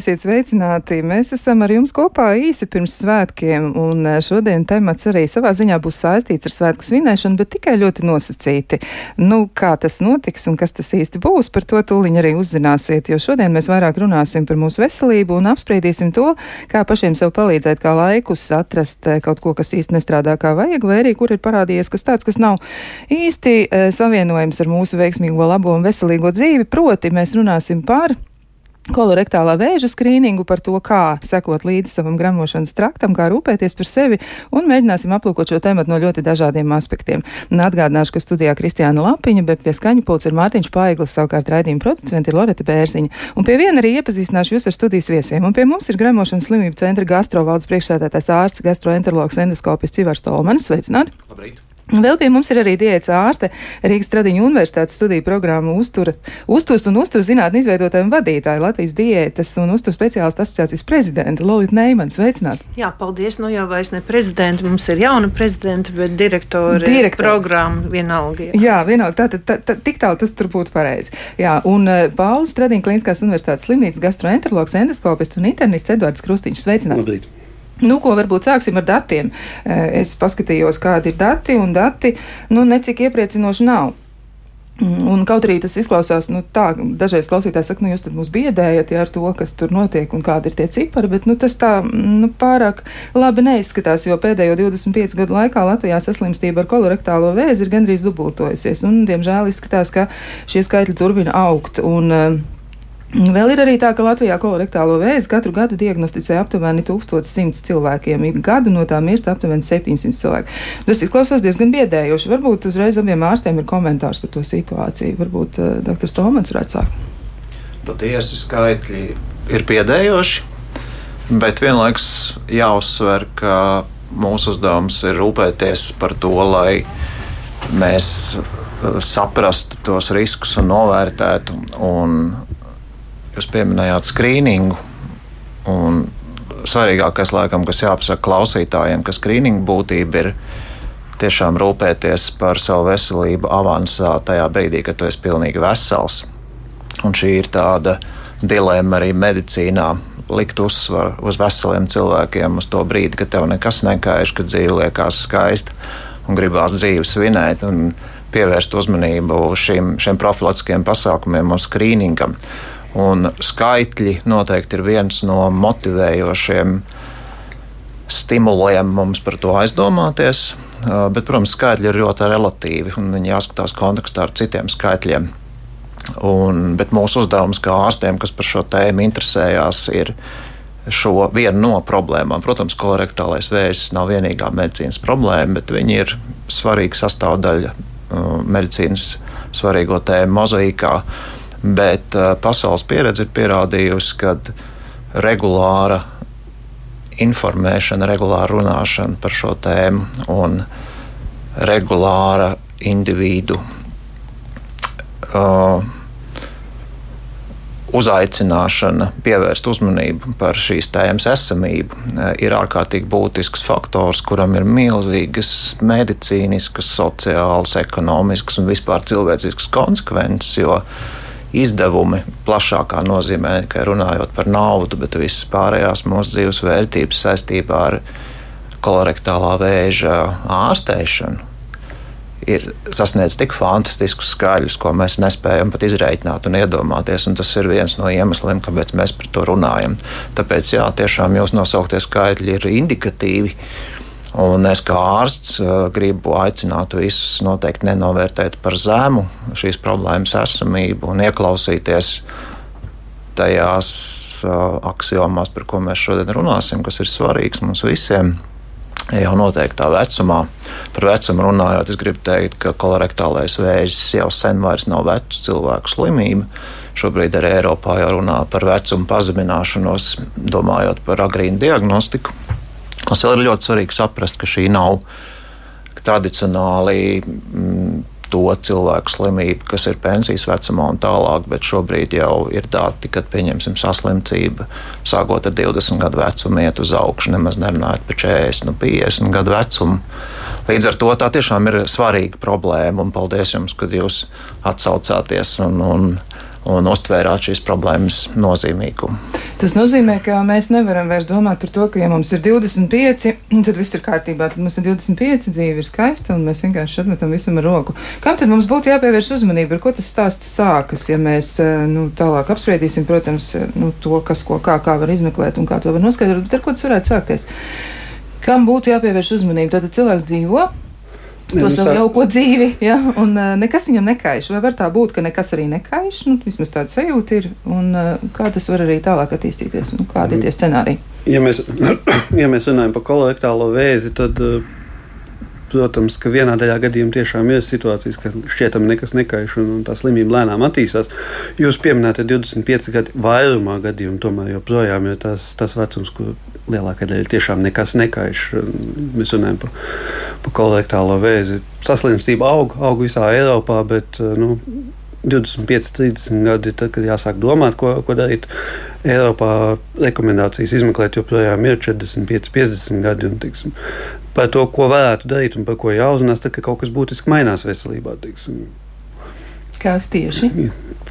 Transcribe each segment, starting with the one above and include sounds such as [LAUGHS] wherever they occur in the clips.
Esiet sveicināti! Mēs esam ar jums kopā īsi pirms svētkiem, un eh, šodien temats arī savā ziņā būs saistīts ar svētku svinēšanu, bet tikai ļoti nosacīti. Nu, kā tas notiks un kas tas īsti būs, par to tūliņ arī uzzināsiet, jo šodien mēs vairāk runāsim par mūsu veselību un apspriedīsim to, kā pašiem sev palīdzēt, kā laikus atrast eh, kaut ko, kas īsti nestrādā kā vajag, vai arī kur ir parādījies kas tāds, kas nav īsti e, savienojams ar mūsu veiksmīgo, labo un veselīgo dzīvi. Proti, mēs runāsim par kolorektālā vēža skrīningu, par to, kā sekot līdzi savam gramošanas traktam, kā rūpēties par sevi, un mēģināsim aplūkot šo tēmu no ļoti dažādiem aspektiem. Un atgādināšu, ka studijā Kristiāna Lapiņa, bet pie skaņu pults ir Mārtiņš Paiglis, savukārt raidījuma producents ir Loreta Bērziņa. Un pie viena arī iepazīstināšu jūs ar studijas viesiem. Un pie mums ir gramošanas slimību centra gastrovaldes priekšsēdētājs ārsts, gastroenterologs, endoskopists Civars Tolmanis. Sveicināti! Labrīt! Vēl pie mums ir arī diētas ārste Rīgas Tradiņu universitātes studiju programmu uztura, uzturs un uzturs zinātni izveidotājiem vadītāji Latvijas diētas un uzturs speciālistu asociācijas prezidenta Lolita Neimans. Sveicināt! Jā, paldies! Nu jau vairs ne prezidenta, mums ir jauna prezidenta, bet direktori Direktor. programma vienalga. Jā, jā vienalga. Tā, tā, tā, tik tālu tas tur būtu pareizi. Jā, un uh, Pauls Tradiņu klīniskās universitātes slimnīcas gastroenterologs, endoskopists un internists Edvards Krustiņš. Sveicināt! Labrīt. Nu, ko varbūt sāksim ar datiem. Es paskatījos, kādi ir dati, un dati, nu, necik iepriecinoši nav. Un kaut arī tas izklausās, nu, tā, dažreiz klausītājs saka, nu, jūs mūs biedējat ja, ar to, kas tur notiek un kādi ir tie cipari, bet, nu, tas tā, nu, pārāk labi neizskatās, jo pēdējo 25 gadu laikā Latvijā saslimstība ar kolorektālo vēzi ir gandrīz dubultojusies, un, diemžēl, izskatās, ka šie skaitļi turpina augt. Un, Vēl ir arī tā, ka Latvijā kolorektālo vēzi katru gadu diagnosticē aptuveni 1100 cilvēkiem. Gadu no tām mirst aptuveni 700 cilvēki. Tas izklausās diezgan biedējoši. Varbūt uzreiz abiem ārstiem ir komentārs par to situāciju. Varbūt uh, dr. Tomans varētu sākt. Patiesi skaitļi ir biedējoši, bet vienlaikus jāuzsver, ka mūsu uzdevums ir rūpēties par to, lai mēs eh, saprastu tos riskus un novērtētu. Un Jūs pieminējāt skrīningu. Svarīgākais, laikam, kas jāpasaka klausītājiem, ka skrīninga būtība ir tiešām rūpēties par savu veselību avansā tajā brīdī, kad tu esi pilnīgi vesels. Un šī ir tāda dilemma arī medicīnā. Likt uzsvaru uz veseliem cilvēkiem, uz to brīdi, kad tev nekas nekaiš, kad dzīve liekas skaista un gribās dzīvi svinēt. Un pievērst uzmanību šim, šiem profilaktiskiem pasākumiem un skrīningam. Un skaitļi noteikti ir viens no motivējošiem stimuliem mums par to aizdomāties. Bet, protams, skaitļi ir ļoti relatīvi un viņi jāskatās kontekstā ar citiem skaitļiem. Un, bet mūsu uzdevums kā ārstiem, kas par šo tēmu interesējās, ir šo vienu no problēmām. Protams, kolorektālais vēzis nav vienīgā medicīnas problēma, bet viņi ir svarīga sastāvdaļa medicīnas svarīgo tēmu mozaīkā. Bet uh, pasaules pieredze ir pierādījusi, ka regulāra informēšana, regulāra runāšana par šo tēmu un regulāra individu uh, uzaicināšana, pievērst uzmanību par šīs tēmas esamību, uh, ir ārkārtīgi būtisks faktors, kuram ir milzīgas medicīniskas, sociālas, ekonomiskas un vispār cilvēciskas konsekvences. Jo izdevumi plašākā nozīmē, ne tikai runājot par naudu, bet visas pārējās mūsu dzīves vērtības saistībā ar kolorektālā vēža ārstēšanu. Ir sasniedzis tik fantastiskus skaļus, ko mēs nespējam pat izreikināt un iedomāties. Un tas ir viens no iemesliem, kāpēc mēs par to runājam. Tāpēc, jā, tiešām jūs nosauktie skaitļi ir indikatīvi. Uh, Un es kā ārsts gribu aicināt visus noteikti nenovērtēt par zemu šīs problēmas esamību un ieklausīties tajās axiomās, par ko mēs šodien runāsim, kas ir svarīgs mums visiem. Jau noteiktā vecumā. Par vecumu runājot, es gribu teikt, ka kolorektālais vēzis jau sen vairs nav vecu cilvēku slimība. Šobrīd arī Eiropā jau runā par vecumu pazemināšanos, domājot par agrīnu diagnostiku. Tas vēl ir ļoti svarīgi saprast, ka šī nav tradicionāli mm, to cilvēku slimība, kas ir pensijas vecumā un tālāk, bet šobrīd jau ir dati, kad pieņemsim saslimtību, sākot ar 20 gadu vecumu, iet uz augšu, nemaz nerunājot par 40, nu 50 gadu vecumu. Līdz ar to tā tiešām ir svarīga problēma, un paldies jums, ka jūs atsaucāties un, un un uztvērāt šīs problēmas nozīmīgumu. Tas nozīmē, ka mēs nevaram vairs domāt par to, ka, ja mums ir 25, [CLEARS THROAT] tad viss ir kārtībā. Tad mums ir 25, dzīve ir skaista, un mēs vienkārši atmetam visam ar roku. Kam tad mums būtu jāpievērš uzmanība? Ar ko tas stāsts sākas? Ja mēs eh, nu, tālāk apspriedīsim, protams, nu, to, kas ko kā, kā var izmeklēt un kā to var noskaidrot, bet ar ko tas varētu sākties? Kam būtu jāpievērš uzmanība? Tātad cilvēks dzīvo to nu, savu jauko dzīvi, ja? un uh, nekas viņam nekaiš. Vai var tā būt, ka nekas arī nekaiš? Nu, vismaz tāda sajūta ir, un uh, kā tas var arī tālāk attīstīties, un kādi ir tie scenāriji? Ja mēs, [CLEARS THROAT] ja mēs runājam par kolektālo vēzi, tad, protams, ka vienā daļā gadījumā tiešām ir situācijas, ka šķietam nekas nekaiš, un, un tā slimība lēnām attīstās. Jūs pieminējat 25 gadu vairumā gadījumu, tomēr joprojām ir tas, tas vecums, kur lielākā daļa tiešām nekas nekaiš. Mēs runājam par, par kolektālo vēzi. Saslimstība aug, aug visā Eiropā, bet nu, 25, 30 gadi ir tad, kad jāsāk domāt, ko, ko darīt. Eiropā rekomendācijas izmeklēt joprojām ir 45, 50 gadi. Un, tiksim, par to, ko varētu darīt un par ko jāuzmanās, tad, ka kaut kas būtiski mainās veselībā. Tiksim. Kas tieši?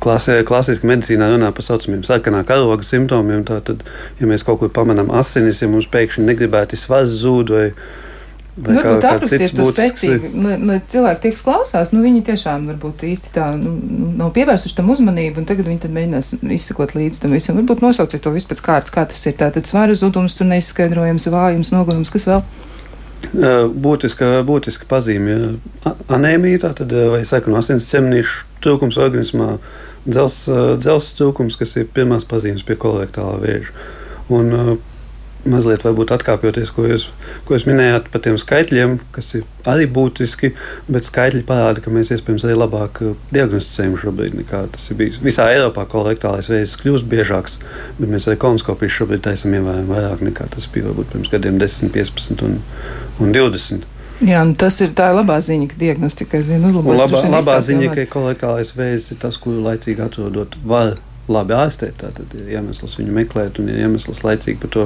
Klasē, klasiski medicīnā runā par tā saucamiem sarkanā karoga simptomiem. Tātad, ja mēs kaut kur pamanām asinis, ja mums pēkšņi negribētu svars zūd vai Vai nu, varbūt aprastiet to secīgi, lai, cilvēki tiek klausās, nu viņi tiešām varbūt īsti tā nu, nu, nav pievērsuši tam uzmanību, un tagad viņi tad mēģinās izsekot līdz tam visam. Varbūt nosauciet to visu pēc kārtas, kā tas ir. Tātad svara zudums, tur neizskaidrojams, vājums, nogurums, kas vēl? Būtiska, būtiska pazīme anēmija, tātad, vai sekunu asins ķemnīšu trūkums organismā, dzelzs trūkums, kas ir pirmās pazīmes pie kolektālā vēža. Un, mazliet atkāpjoties, ko jūs, ko jūs minējāt par tiem skaitļiem, kas ir arī būtiski, bet skaitļi parāda, ka mēs iespējams arī labāk diagnosticējam šobrīd nekā tas ir bijis. Visā Eiropā kolektālais reizes kļūst biežāks, bet mēs arī kolonoskopiju šobrīd taisam ievērojami vairāk nekā tas bija varbūt pirms gadiem 10, 15 un, un 20. Jā, nu tas ir tā labā ziņa, ka diagnostika aizvien uzlabojas. Labā, labā ziņa, ka kolektālais veids ir tas, kuru laicīgi atrodot var labi ārstēt. Tātad ir iemesls viņu meklēt un ir iemesls laicīgi par to,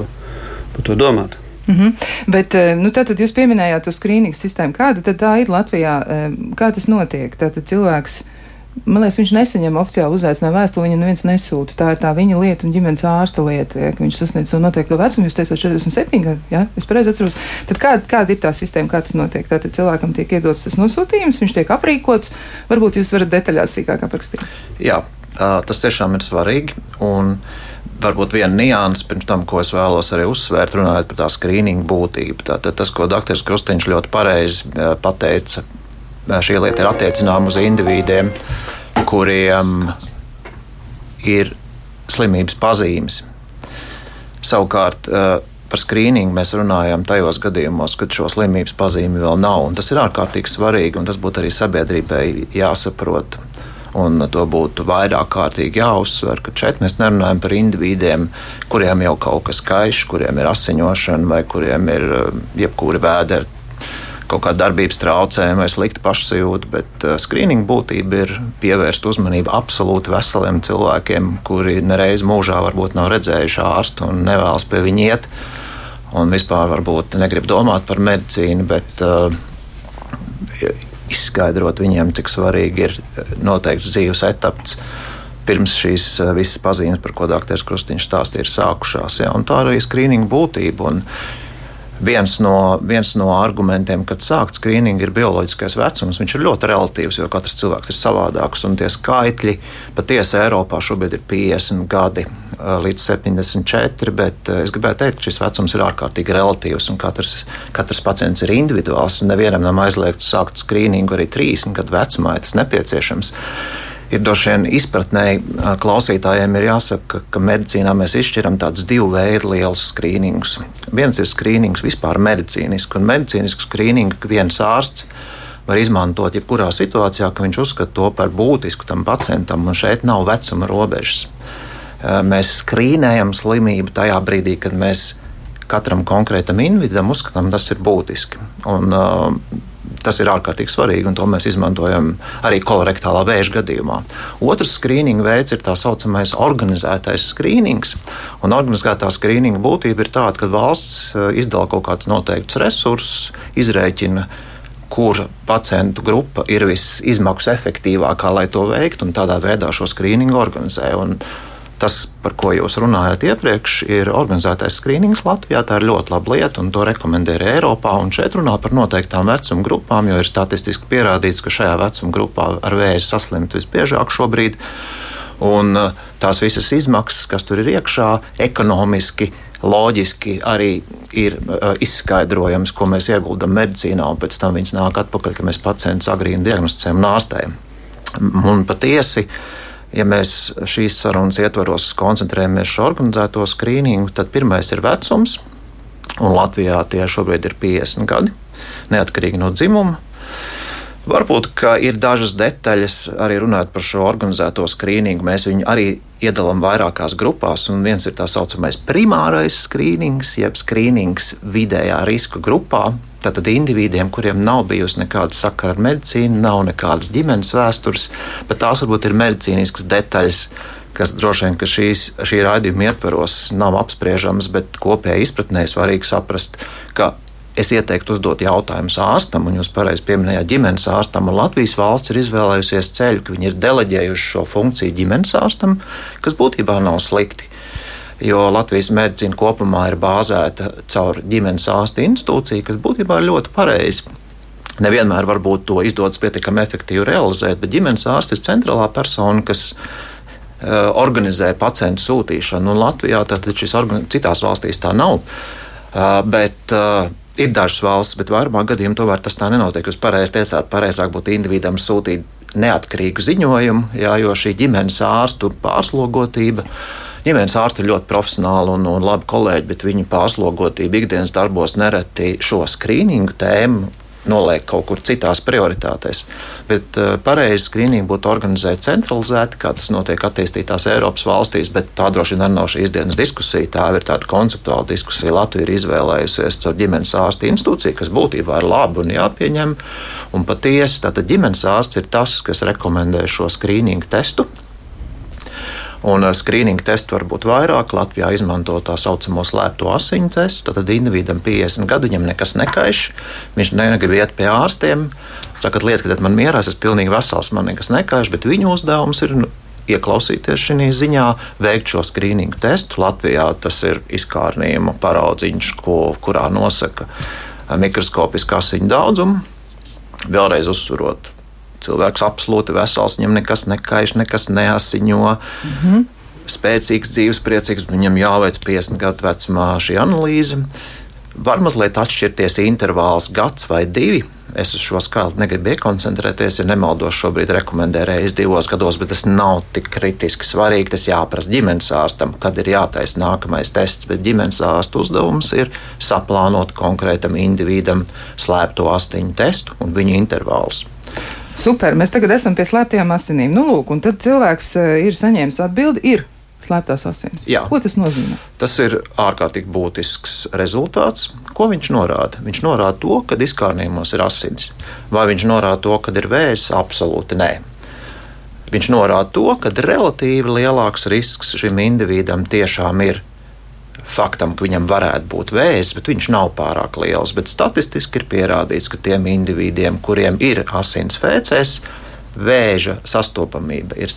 par to domāt. Mm -hmm. Bet, eh, nu, tātad jūs pieminējāt to skrīningu sistēmu. Kāda tad tā ir Latvijā? Eh, kā tas notiek? Tātad cilvēks Man liekas, viņš nesaņem oficiāli uzaicinājumu vēstuli, viņam neviens nesūta. Tā ir tā viņa lieta un ģimenes ārsta lieta, ja, ka viņš sasniedz to noteikto vecumu. Jūs teicāt, 47 gadi, ja es pareizi atceros. Tad kā, kāda ir tā sistēma, kā tas notiek? Tātad cilvēkam tiek iedots tas nosūtījums, viņš tiek aprīkots. Varbūt jūs varat detaļās sīkāk aprakstīt. Jā, tas tiešām ir svarīgi. Un varbūt viena nianses pirms tam, ko es vēlos arī uzsvērt, runājot par tā skrīninga būtību. Tātad tas, ko dr. Krustiņš ļoti pareizi pateica šī lieta ir attiecināma uz individiem, kuriem ir slimības pazīmes. Savukārt, par skrīningu mēs runājam tajos gadījumos, kad šo slimības pazīmi vēl nav. Tas ir ārkārtīgi svarīgi, un tas būtu arī sabiedrībai jāsaprot. Un to būtu vairāk kārtīgi jāuzsver, ka šeit mēs nerunājam par individiem, kuriem jau kaut kas kaiš, kuriem ir asiņošana vai kuriem ir jebkuri vēderi kaut kāda darbības traucējuma vai slikta pašsajūta, bet uh, skrīninga būtība ir pievērst uzmanību absolūti veseliem cilvēkiem, kuri nereiz mūžā varbūt nav redzējuši ārstu un nevēlas pie viņa iet. Un vispār varbūt negrib domāt par medicīnu, bet uh, izskaidrot viņiem, cik svarīgi ir noteikts dzīves etaps pirms šīs uh, visas pazīmes, par ko Dārts Krustīns stāstīja, ir sākušās. Ja? Tā ir arī skrīninga būtība. Un, Viens no, viens no argumentiem, kad sākt skrīningu, ir bioloģiskais vecums. Viņš ir ļoti relatīvs, jo katrs cilvēks ir savādāks. Un tie skaitļi patiesi Eiropā šobrīd ir 50 gadi līdz 74, bet es gribēju teikt, ka šis vecums ir ārkārtīgi relatīvs un katrs, katrs pacients ir individuāls. Nevienam nav aizliegts sākt skrīningu arī 30 gadu vecumā, ja tas nepieciešams ir droši vien izpratnēji klausītājiem ir jāsaka, ka medicīnā mēs izšķiram tādus divu veidu lielus skrīningus. Viens ir skrīnings vispār medicīnisks, un medicīnisku skrīningu viens ārsts var izmantot jebkurā situācijā, ka viņš uzskata to par būtisku tam pacientam, un šeit nav vecuma robežas. Mēs skrīnējam slimību tajā brīdī, kad mēs katram konkrētam individam uzskatām, tas ir būtiski. Un, uh, Tas ir ārkārtīgi svarīgi, un to mēs izmantojam arī kolorektālā vēža gadījumā. Otrs skrīninga veids ir tā saucamais organizētais skrīnings. Un organizētā skrīninga būtība ir tāda, ka valsts eh, izdala kaut kādus noteiktus resursus, izrēķina kura pacientu grupa ir visizmaksu efektīvākā, lai to veiktu, un tādā veidā šo skrīningu organizē. Un tas, par ko jūs runājat iepriekš, ir organizētais skrīnings Latvijā. Tā ir ļoti laba lieta, un to rekomendē arī Eiropā. Un šeit runā par noteiktām vecuma grupām, jo ir statistiski pierādīts, ka šajā vecuma grupā ar vēzi saslimt visbiežāk šobrīd. Un uh, tās visas izmaksas, kas tur ir iekšā, ekonomiski, loģiski arī ir uh, izskaidrojams, ko mēs ieguldam medicīnā, un pēc tam viņas nāk atpakaļ, ka mēs pacientus agrīni diagnosticējam un ārstējam. Un patiesi, ja mēs šīs sarunas ietvaros koncentrējamies uz organizēto skrīningu, tad pirmais ir vecums, un Latvijā tie šobrīd ir 50 gadi, neatkarīgi no dzimuma. Varbūt ir dažas detaļas, arī runājot par šo organizēto skrīningu. Mēs viņu arī iedalām vairākās grupās, viens ir tā saucamais primārais skrīnings, jeb skrīnings vidējā riska grupā. Tātad indivīdiem, kuriem nav bijusi nekāda sakara ar medicīnu, nav nekādas ģimenes vēstures, bet tās varbūt ir medicīniskas detaļas, kas droši vien ka šīs, šī raidījuma ietvaros nav apspriežamas, bet kopējā izpratnē svarīgi saprast, ka Es ieteiktu uzdot jautājumus ārstam, un jūs pareizi pieminējāt ģimenes ārstam. Latvijas valsts ir izvēlējusies ceļu, ka viņi ir deleģējuši šo funkciju ģimenes ārstam, kas būtībā nav slikti. Jo Latvijas medicīna kopumā ir bāzēta caur ģimenes ārsta institūciju, kas būtībā ir ļoti pareizi. Nevienmēr varbūt to izdodas pietiekami efektīvi realizēt, bet ģimenes ārsts ir centrālā persona, kas uh, organizē pacientu sūtīšanu. Un Latvijā tātad šis citās valstīs tā nav. Uh, bet, uh, Ir dažas valstis, bet vairumā gadījumā tomēr tas tā nenotiek. Jūs pareizi tiesāt, pareizāk būtu individam sūtīt neatkarīgu ziņojumu, jā, jo šī ģimenes ārstu pārslogotība. Ģimenes ārsti ir ļoti profesionāli un, un labi kolēģi, bet viņu pārslogotība ikdienas darbos nereti šo skrīningu tēmu noliek kaut kur citās prioritātēs. Bet uh, pareizi skrīningu būtu organizēt centralizēti, kā tas notiek attīstītās Eiropas valstīs, bet tā droši vien nav šīs dienas diskusija. Tā ir tāda konceptuāla diskusija. Latvija ir izvēlējusies caur ģimenes ārsta institūciju, kas būtībā ir labi un jāpieņem. Un patiesi, tātad ģimenes ārsts ir tas, kas rekomendē šo skrīningu testu Un uh, skrīninga testu var būt vairāk. Latvijā izmanto tā saucamo slēpto asiņu testu. Tad individam 50 gadu viņam nekas nekaiš. Viņš negrib iet pie ārstiem. Sakat, lieciet man mierā, es pilnīgi vesels, man nekas nekaiš, bet viņu uzdevums ir nu, ieklausīties šajā ziņā, veikt šo skrīningu testu. Latvijā tas ir izkārnījuma paraudziņš, ko, kurā nosaka uh, mikroskopisku asiņu daudzumu. Vēlreiz uzsverot, cilvēks absolūti vesels, viņam nekas nekaiš, nekas neasiņo. Mm -hmm. Spēcīgs, dzīves priecīgs, viņam jāveic 50 gadu vecumā šī analīze. Var mazliet atšķirties intervāls gads vai divi. Es uz šo skaitli negribu iekoncentrēties, ja nemaldos, šobrīd rekomendē reizes divos gados, bet tas nav tik kritiski svarīgi. Tas jāprasa ģimenes ārstam, kad ir jātaisa nākamais tests. Bet ģimenes ārsta uzdevums ir saplānot konkrētam individam slēpto astiņu testu un viņa intervālus. Super, mēs tagad esam pie slēptajām asinīm. Nu, lūk, un tad cilvēks eh, ir saņēmis atbildi, ir slēptās asins. Jā. Ko tas nozīmē? Tas ir ārkārtīgi būtisks rezultāts. Ko viņš norāda? Viņš norāda to, ka diskārnījumos ir asins. Vai viņš norāda to, ka ir vēzis? Absolūti nē. Viņš norāda to, ka relatīvi lielāks risks šim individam tiešām ir faktam, ka viņam varētu būt vēzis, bet viņš nav pārāk liels. Bet statistiski ir pierādīts, ka tiem individiem, kuriem ir asins fēcēs, vēža sastopamība ir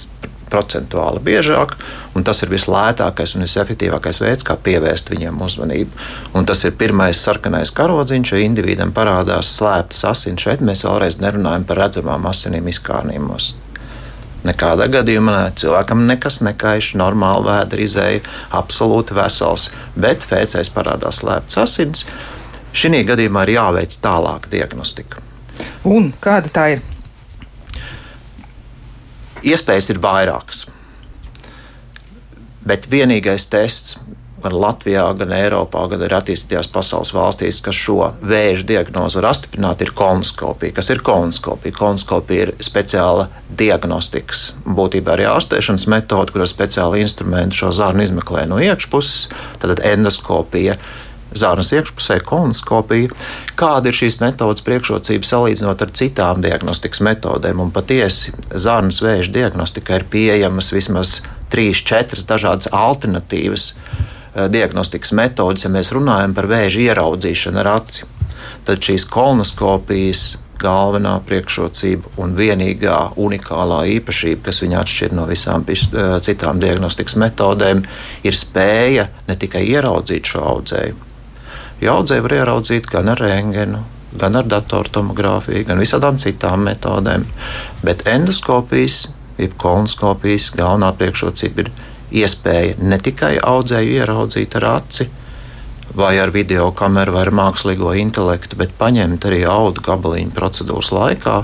procentuāli biežāk, un tas ir vislētākais un visefektīvākais veids, kā pievērst viņiem uzmanību. Un tas ir pirmais sarkanais karodziņš, ja individam parādās slēptas asins. Šeit mēs vēlreiz nerunājam par redzamām asinīm izkārnījumos. Nekādā gadījumā cilvēkam nekas nekaiš, normāli vēdra izēja, absolūti vesels, bet fēcēs parādās slēpts asins. Šī gadījumā ir jāveic tālāk diagnostika. Un kāda tā ir? Iespējas ir vairākas. Bet vienīgais tests, gan Latvijā, gan Eiropā, gan arī attīstītajās pasaules valstīs, kas šo vēža diagnozi var apstiprināt, ir kolonoskopija. Kas ir kolonoskopija? Kolonoskopija ir speciāla diagnostikas, būtībā arī ārstēšanas metode, kur ar speciālu instrumentu šo zarnu izmeklē no iekšpuses, tad endoskopija. Zārnas iekšpusē, kolonoskopija. Kāda ir šīs metodas priekšrocība salīdzinot ar citām diagnostikas metodēm? Un patiesi, zārnas vēža diagnostika ir pieejamas vismaz trīs, četras dažādas alternatīvas diagnostikas metodes, ja mēs runājam par vēža ieraudzīšanu ar aci. Tad šīs kolonoskopijas galvenā priekšrocība un vienīgā unikālā īpašība, kas viņu atšķir no visām citām diagnostikas metodēm, ir spēja ne tikai ieraudzīt šo audzēju. Jo audzēju var ieraudzīt gan ar rēngenu, gan ar datortomogrāfiju, gan visādām citām metodēm, bet endoskopijas, jeb kolonoskopijas galvenā priekšrocība ir iespēja ne tikai audzēju ieraudzīt ar aci, vai ar video kameru, vai ar mākslīgo intelektu, bet paņemt arī audu gabaliņu procedūras laikā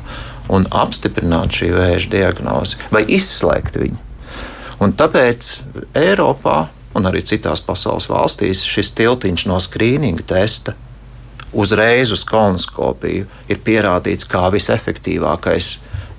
un apstiprināt šī vēža diagnozi vai izslēgt viņu. Un tāpēc Eiropā un arī citās pasaules valstīs šis tiltiņš no skrīninga testa uzreiz uz kolonoskopiju ir pierādīts kā visefektīvākais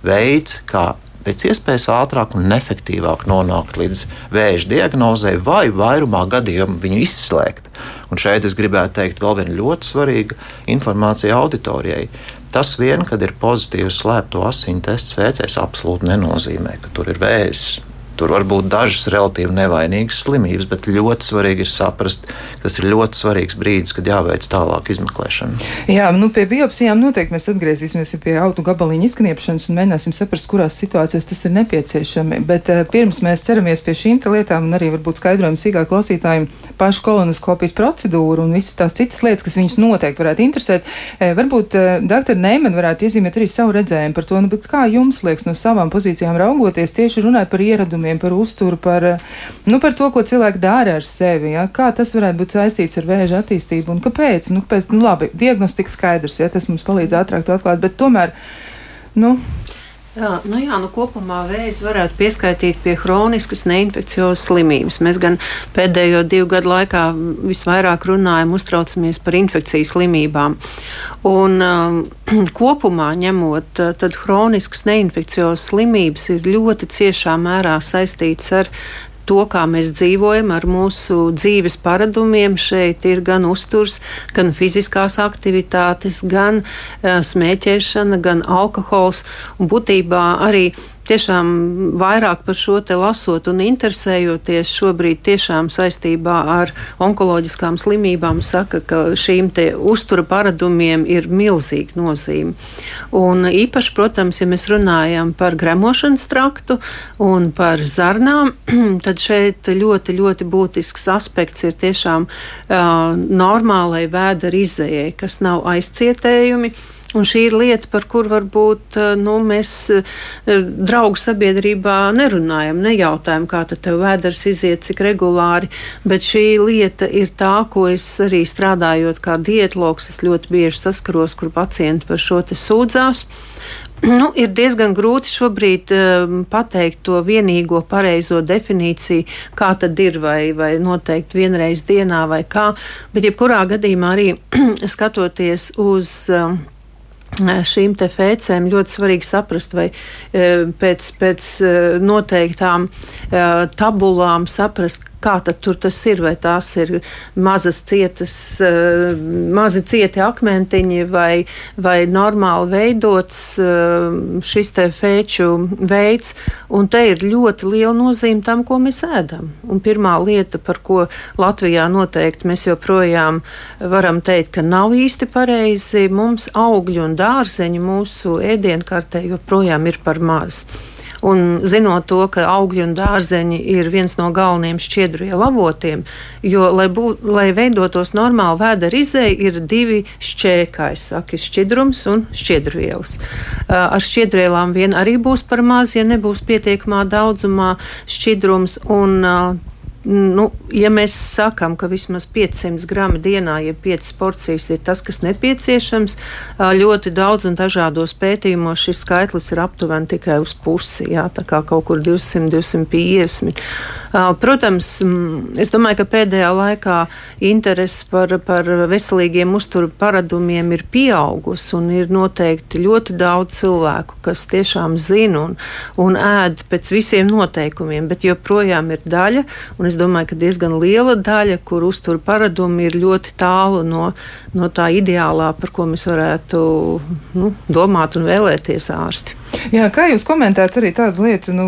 veids, kā pēc iespējas ātrāk un efektīvāk nonākt līdz vēža diagnozē, vai vairumā gadījumu viņu izslēgt. Un šeit es gribētu teikt vēl viena ļoti svarīga informācija auditorijai. Tas vien, kad ir pozitīvs slēpto asins tests veicējs, absolūti nenozīmē, ka tur ir vēzis Tur var būt dažas relatīvi nevainīgas slimības, bet ļoti svarīgi ir saprast, ka tas ir ļoti svarīgs brīdis, kad jāveic tālāk izmeklēšana. Jā, nu pie biopsijām noteikti mēs atgriezīsimies pie auto gabaliņa izkniepšanas un mēģināsim saprast, kurās situācijās tas ir nepieciešami. Bet uh, pirms mēs ķeramies pie šīm lietām un arī varbūt skaidrojam sīkāk klausītājiem pašu kolonoskopijas procedūru un visas tās citas lietas, kas viņus noteikti varētu interesēt, uh, varbūt uh, dr. Neiman varētu iezīmēt arī savu redzējumu par to, nu, kā jums liekas no savām pozīcijām raugoties tieši runāt par ieradumu uzdevumiem, par uzturu, par, nu, par to, ko cilvēki dara ar sevi. Ja? Kā tas varētu būt saistīts ar vēža attīstību un kāpēc? Nu, kāpēc nu, labi, diagnostika skaidrs, ja tas mums palīdz ātrāk to atklāt, bet tomēr. Nu, Jā, nu jā, nu kopumā vēzis varētu pieskaitīt pie hroniskas neinfekciozas slimības. Mēs gan pēdējo divu gadu laikā visvairāk runājam, uztraucamies par infekcijas slimībām. Un, um, [CLEARS THROAT] kopumā ņemot, tad hroniskas neinfekciozas slimības ir ļoti ciešā mērā saistītas ar to, kā mēs dzīvojam, ar mūsu dzīves paradumiem. Šeit ir gan uzturs, gan fiziskās aktivitātes, gan uh, smēķēšana, gan alkohols. Un būtībā arī tiešām vairāk par šo te lasot un interesējoties šobrīd tiešām saistībā ar onkoloģiskām slimībām, saka, ka šīm te uztura paradumiem ir milzīga nozīme. Un īpaši, protams, ja mēs runājam par gremošanas traktu un par zarnām, [CLEARS THROAT] tad šeit ļoti, ļoti būtisks aspekts ir tiešām uh, normālai vēdera izējai, kas nav aizcietējumi Un šī ir lieta, par kur varbūt eh, nu, mēs eh, draugu sabiedrībā nerunājam, nejautājam, kā tev vēders iziet, cik regulāri, bet šī lieta ir tā, ko es arī strādājot kā dietloks, es ļoti bieži saskaros, kur pacienti par šo te sūdzās. [CLEARS THROAT] Nu, ir diezgan grūti šobrīd um, pateikt to vienīgo pareizo definīciju, kā tad ir, vai, vai noteikti vienreiz dienā, vai kā. Bet, jebkurā gadījumā, arī [CLEARS THROAT] skatoties uz um, šīm fēcēm ļoti svarīgi saprast, vai pēc, pēc noteiktām tabulām saprast, kā tur tas ir, vai tās ir mazas cietas, eh, mazi cieti akmentiņi vai, vai normāli veidots eh, šis te fēču veids, un te ir ļoti liela nozīme tam, ko mēs ēdam. Un pirmā lieta, par ko Latvijā noteikti mēs joprojām varam teikt, ka nav īsti pareizi, mums augļu un dārzeņu mūsu ēdienkartē joprojām ir par maz. Un zinot to, ka augļi un dārzeņi ir viens no galvenajiem šķiedrvielu avotiem, jo, lai, būt, lai veidotos normāli vēdera izēja, ir divi šķēkāji, saka, šķidrums un šķiedrvielas. Ar šķiedrvielām vien arī būs par maz, ja nebūs pietiekamā daudzumā šķidrums. Un, nu, ja mēs sakām, ka vismaz 500 gramu dienā, ja 5 porcijas ir tas, kas nepieciešams, ļoti daudz un dažādos pētījumos šis skaitlis ir aptuveni tikai uz pusi, jā, tā kā kaut kur 200, 250. Protams, es domāju, ka pēdējā laikā interese par, par veselīgiem uzturu paradumiem ir pieaugusi un ir noteikti ļoti daudz cilvēku, kas tiešām zina un, un ēd pēc visiem noteikumiem, bet joprojām ir daļa, un es domāju, ka diezgan liela daļa, kur uzturu paradumi ir ļoti tālu no, no tā ideālā, par ko mēs varētu nu, domāt un vēlēties ārsti. Jā, kā jūs komentējat arī tādu lietu, nu,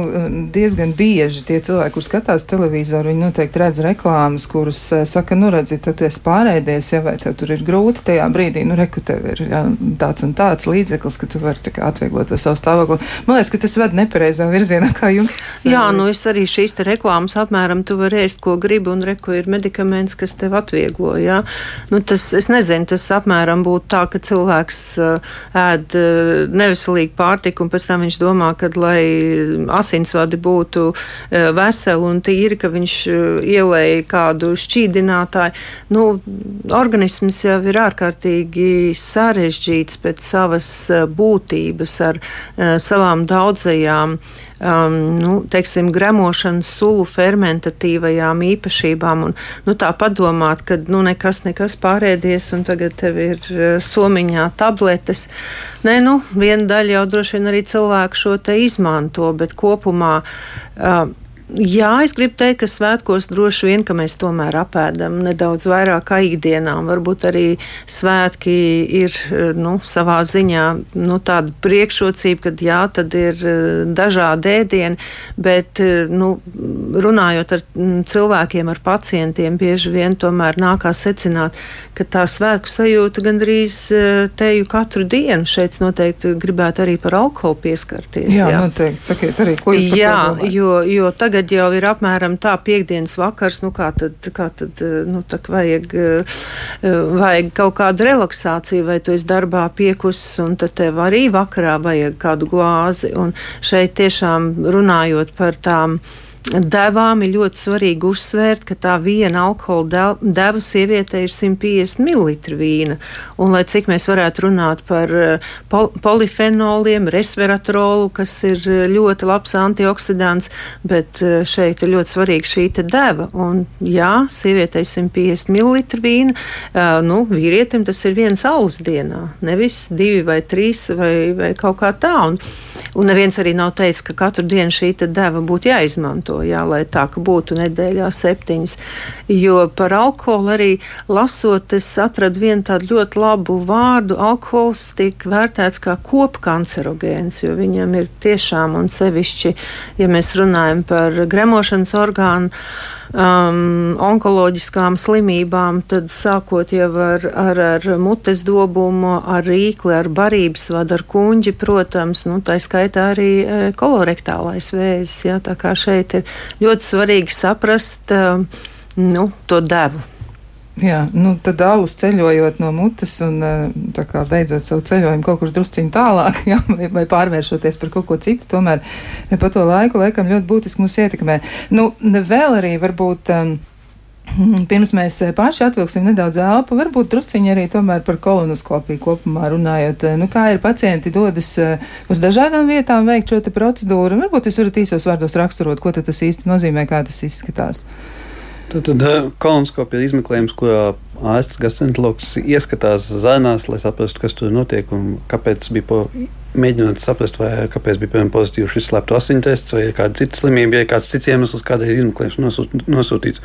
diezgan bieži tie cilvēki, kur skatās televizoru, viņi noteikti redz reklāmas, kuras uh, saka, nu, redzi, tad esi pārēdies, ja vai tev tur ir grūti tajā brīdī, nu, reku tev ir jā, tāds un tāds līdzeklis, ka tu vari atvieglot to savu stāvokli. Man liekas, ka tas ved nepareizā virzienā, kā jums. Jā, nu, es arī šīs te reklāmas apmēram, tu vari ēst, ko gribi, un reku ir medikaments, kas tev atvieglo, jā. Nu, tas, es nezinu, tas apmēram būtu tā, ka cilvēks uh, ēd neveselīgu pārtiku un pēc tam viņš domā, ka, lai asinsvadi būtu e, veseli un tīri, ka viņš e, ielēja kādu šķīdinātāju, nu, organisms jau ir ārkārtīgi sarežģīts pēc savas e, būtības ar savām daudzajām um, nu, teiksim, gremošanas sulu fermentatīvajām īpašībām. Un, nu, tā padomāt, ka nu, nekas, nekas pārēdies, un tagad tev ir uh, somiņā tabletes. Nē, nu, viena daļa jau droši vien arī cilvēku šo te izmanto, bet kopumā. Uh, Jā, es gribu teikt, ka svētkos droši vien, ka mēs tomēr apēdam nedaudz vairāk kā ikdienā. Varbūt arī svētki ir nu, savā ziņā nu, tāda priekšrocība, ka jā, tad ir eh, dažādi ēdieni, bet nu, runājot ar cilvēkiem, ar pacientiem, bieži vien tomēr nākās secināt, ka tā svētku sajūta gandrīz eh, teju katru dienu. Šeit noteikti gribētu arī par alkoholu pieskarties. Jā, jā. noteikti. Sakiet arī, ko jūs jā, jo, jo tagad tagad jau ir apmēram tā piekdienas vakars, nu kā tad, kā tad nu, tā vajag, vajag kaut kādu relaksāciju, vai tu esi darbā piekusis, un tad tev arī vakarā vajag kādu glāzi. Un šeit tiešām runājot par tām devām ir ļoti svarīgi uzsvērt, ka tā viena alkohola deva sievietei ir 150 ml vīna. Un, lai cik mēs varētu runāt par eh, pol polifenoliem, resveratrolu, kas ir eh, ļoti labs antioksidants, bet eh, šeit ir ļoti svarīga šī deva. Un, jā, sievietei 150 ml vīna, nu, vīrietim tas ir viens alus dienā, nevis divi vai trīs vai, vai kaut kā tā. Un, un neviens arī nav teicis, ka katru dienu šī deva būtu jāizmanto to, jā, lai tā būtu nedēļā septiņas. Jo par alkoholu arī lasot, es atradu vienu tādu ļoti labu vārdu. Alkohols tiek vērtēts kā kopkancerogēns, jo viņam ir tiešām un sevišķi, ja mēs runājam par gremošanas orgānu um, onkoloģiskām slimībām, tad sākot jau ar, ar, ar mutes dobumu, ar rīkli, ar barības vadu, ar kuņģi, protams, nu, tā skaitā arī e, kolorektālais vēzis. Jā, tā kā šeit ir ļoti svarīgi saprast um, nu, to devu. Jā, nu tad alus ceļojot no mutes un eh, beidzot savu ceļojumu kaut kur drusciņā tālāk, [LAUGHS] jā, vai, vai pārvēršoties par kaut ko citu, tomēr pa to laiku laikam ļoti būtiski mūs ietekmē. Nu, vēl arī varbūt. Um, Pirms mēs paši atvilksim nedaudz elpu, varbūt drusciņi arī tomēr par kolonoskopiju kopumā runājot. Nu, kā ir pacienti dodas eh, uz dažādām vietām veikt šo procedūru, varbūt jūs varat īsos vārdos raksturot, ko tas īsti nozīmē, kā tas izskatās. Tad, tad eh, kolonoskopija ir izmeklējums, kurā ārsts gastroenterologs ieskatās zēnās, lai saprastu, kas tur notiek un kāpēc bija. Po, mēģinot saprast, vai kāpēc bija piemēram, pozitīvs šis slēptu asiņu tests, vai kāda cita slimība, vai kāds cits iemesls, kādēļ izmeklējums nosūt, nosūtīts.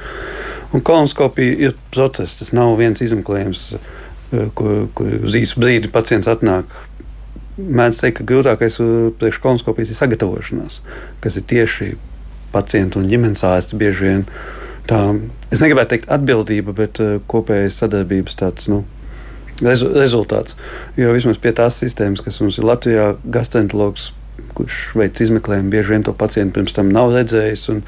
Un kolonoskopija ir process, tas nav viens izmeklējums, eh, kur, kur uz īsu brīdi pacients atnāk. Mēdz teikt, ka grūtākais uh, priekš kolonoskopijas ir sagatavošanās, kas ir tieši pacientu un ģimenes ārsti bieži vien tā, es negribētu teikt atbildība, bet uh, kopējas sadarbības tāds. Nu, rezu, rezultāts. Jo vismaz pie tās sistēmas, kas mums ir Latvijā, gastroenterologs, kurš veic izmeklējumu, bieži vien to pacientu pirms tam nav redzējis. Un,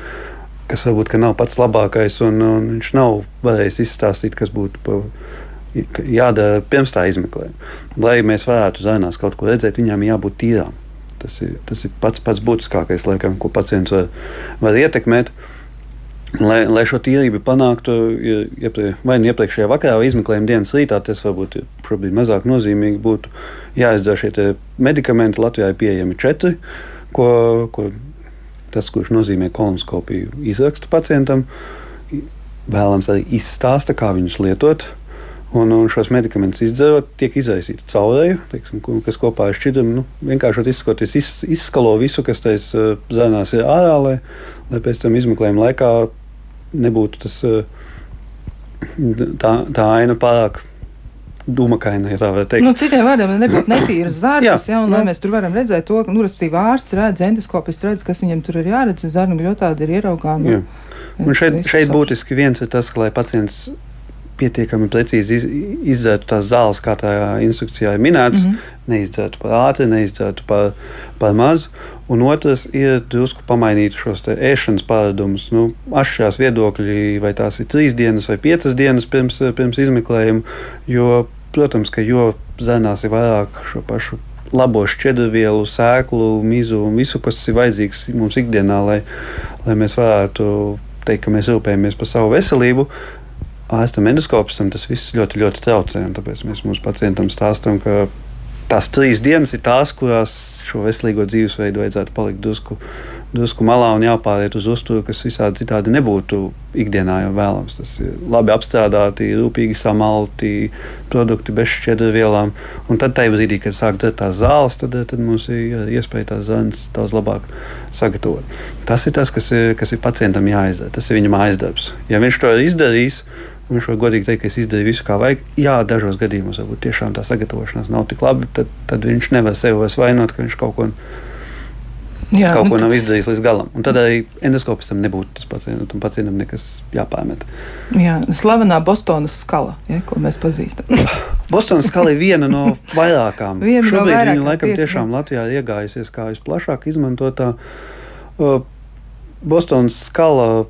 kas varbūt nav pats labākais, un, un viņš nav varējis izstāstīt, kas būtu pa, jādara pirms tā izmeklējuma. Lai mēs varētu zēnās kaut ko redzēt, viņām jābūt tīrām. Tas ir, tas ir pats pats būtiskākais, laikam, ko pacients var, var ietekmēt. Uh, Lai, lai šo tīrību panāktu, ieprie, vai nu iepriekšējā vakarā, vai izmeklējuma dienas rītā, tas varbūt šobrīd mazāk nozīmīgi būtu jāizdara šie medikamenti. Latvijā ir pieejami četri, ko, ko tas, kurš nozīmē kolonoskopiju, izraksta pacientam. Vēlams arī izstāsta, kā viņus lietot. Un, un šos medikamentus izdzerot, tiek izraisīta caurēja, teiksim, kas kopā ar šķidrumu nu, vienkārši izskoties, iz, izskalo visu, kas tajā uh, zēnās ir ārā, lai, lai pēc tam izmeklējuma laikā nebūtu tas, eh, tā, tā aina pārāk dūmakaina, ja tā var teikt. Nu, citiem vārdiem nebūtu [COUGHS] netīras zārdas, ja, un nu. lai mēs tur varam redzēt to, ka, nu, respektīvi, ārsts redz, endoskopists redz, kas viņam tur ir jāredz, un zarnu gļotādi ir ieraugāmi. Un šeit, šeit būtiski viens ir tas, ka, lai pacients pietiekami precīzi iz, izdzētu tās zāles, kā tā instrukcijā ir minēts, mm -hmm. neizdzētu par ātri, neizdzētu par, par mazu. Un otrs ir drusku pamainīt šos ēšanas paradumus. Nu, Atšķirās viedokļi, vai tās ir trīs dienas vai piecas dienas pirms, pirms izmeklējuma. Jo, protams, ka jo zēnās ir vairāk šo pašu labo šķidrvielu, sēklu, mizu un visu, kas ir vajadzīgs mums ikdienā, lai, lai mēs varētu teikt, ka mēs rūpējamies par savu veselību ārstam endoskopistam tas viss ļoti, ļoti traucē. Tāpēc mēs mūsu pacientam stāstām, ka tās trīs dienas ir tās, kurās šo veselīgo dzīvesveidu vajadzētu palikt drusku, drusku malā un jāpāriet uz uzturu, kas visādi citādi nebūtu ikdienā jau vēlams. Tas ir labi apstrādāti, rūpīgi samalti produkti bez šķidrvielām. Un tad, brīdī, kad sāk dzert tās zāles, tad, tad mums ir iespēja tās zāles daudz labāk sagatavot. Tas ir tas, kas ir, kas ir pacientam jāizdara. Tas ir viņa mājas darbs. Ja viņš to ir izdarījis, Viņš var godīgi teikt, ka es izdarīju visu, kā vajag. Jā, dažos gadījumos varbūt tiešām tā sagatavošanās nav tik laba. Tad, tad viņš nevar sevi vairs vainot, ka viņš kaut ko, Jā, kaut ko nav izdarījis līdz galam. Un tad arī endoskopistam nebūtu tas pacientam, un pacientam nekas jāpārmet. Jā, slavenā Bostonas skala, ja, ko mēs pazīstam. [LAUGHS] Bostonas skala ir viena no vairākām. viena Šobrīd no vairākām, viņa laikam tiesa, tiešām Latvijā iegājusies kā visplašāk izmantotā. Uh, Bostonas skala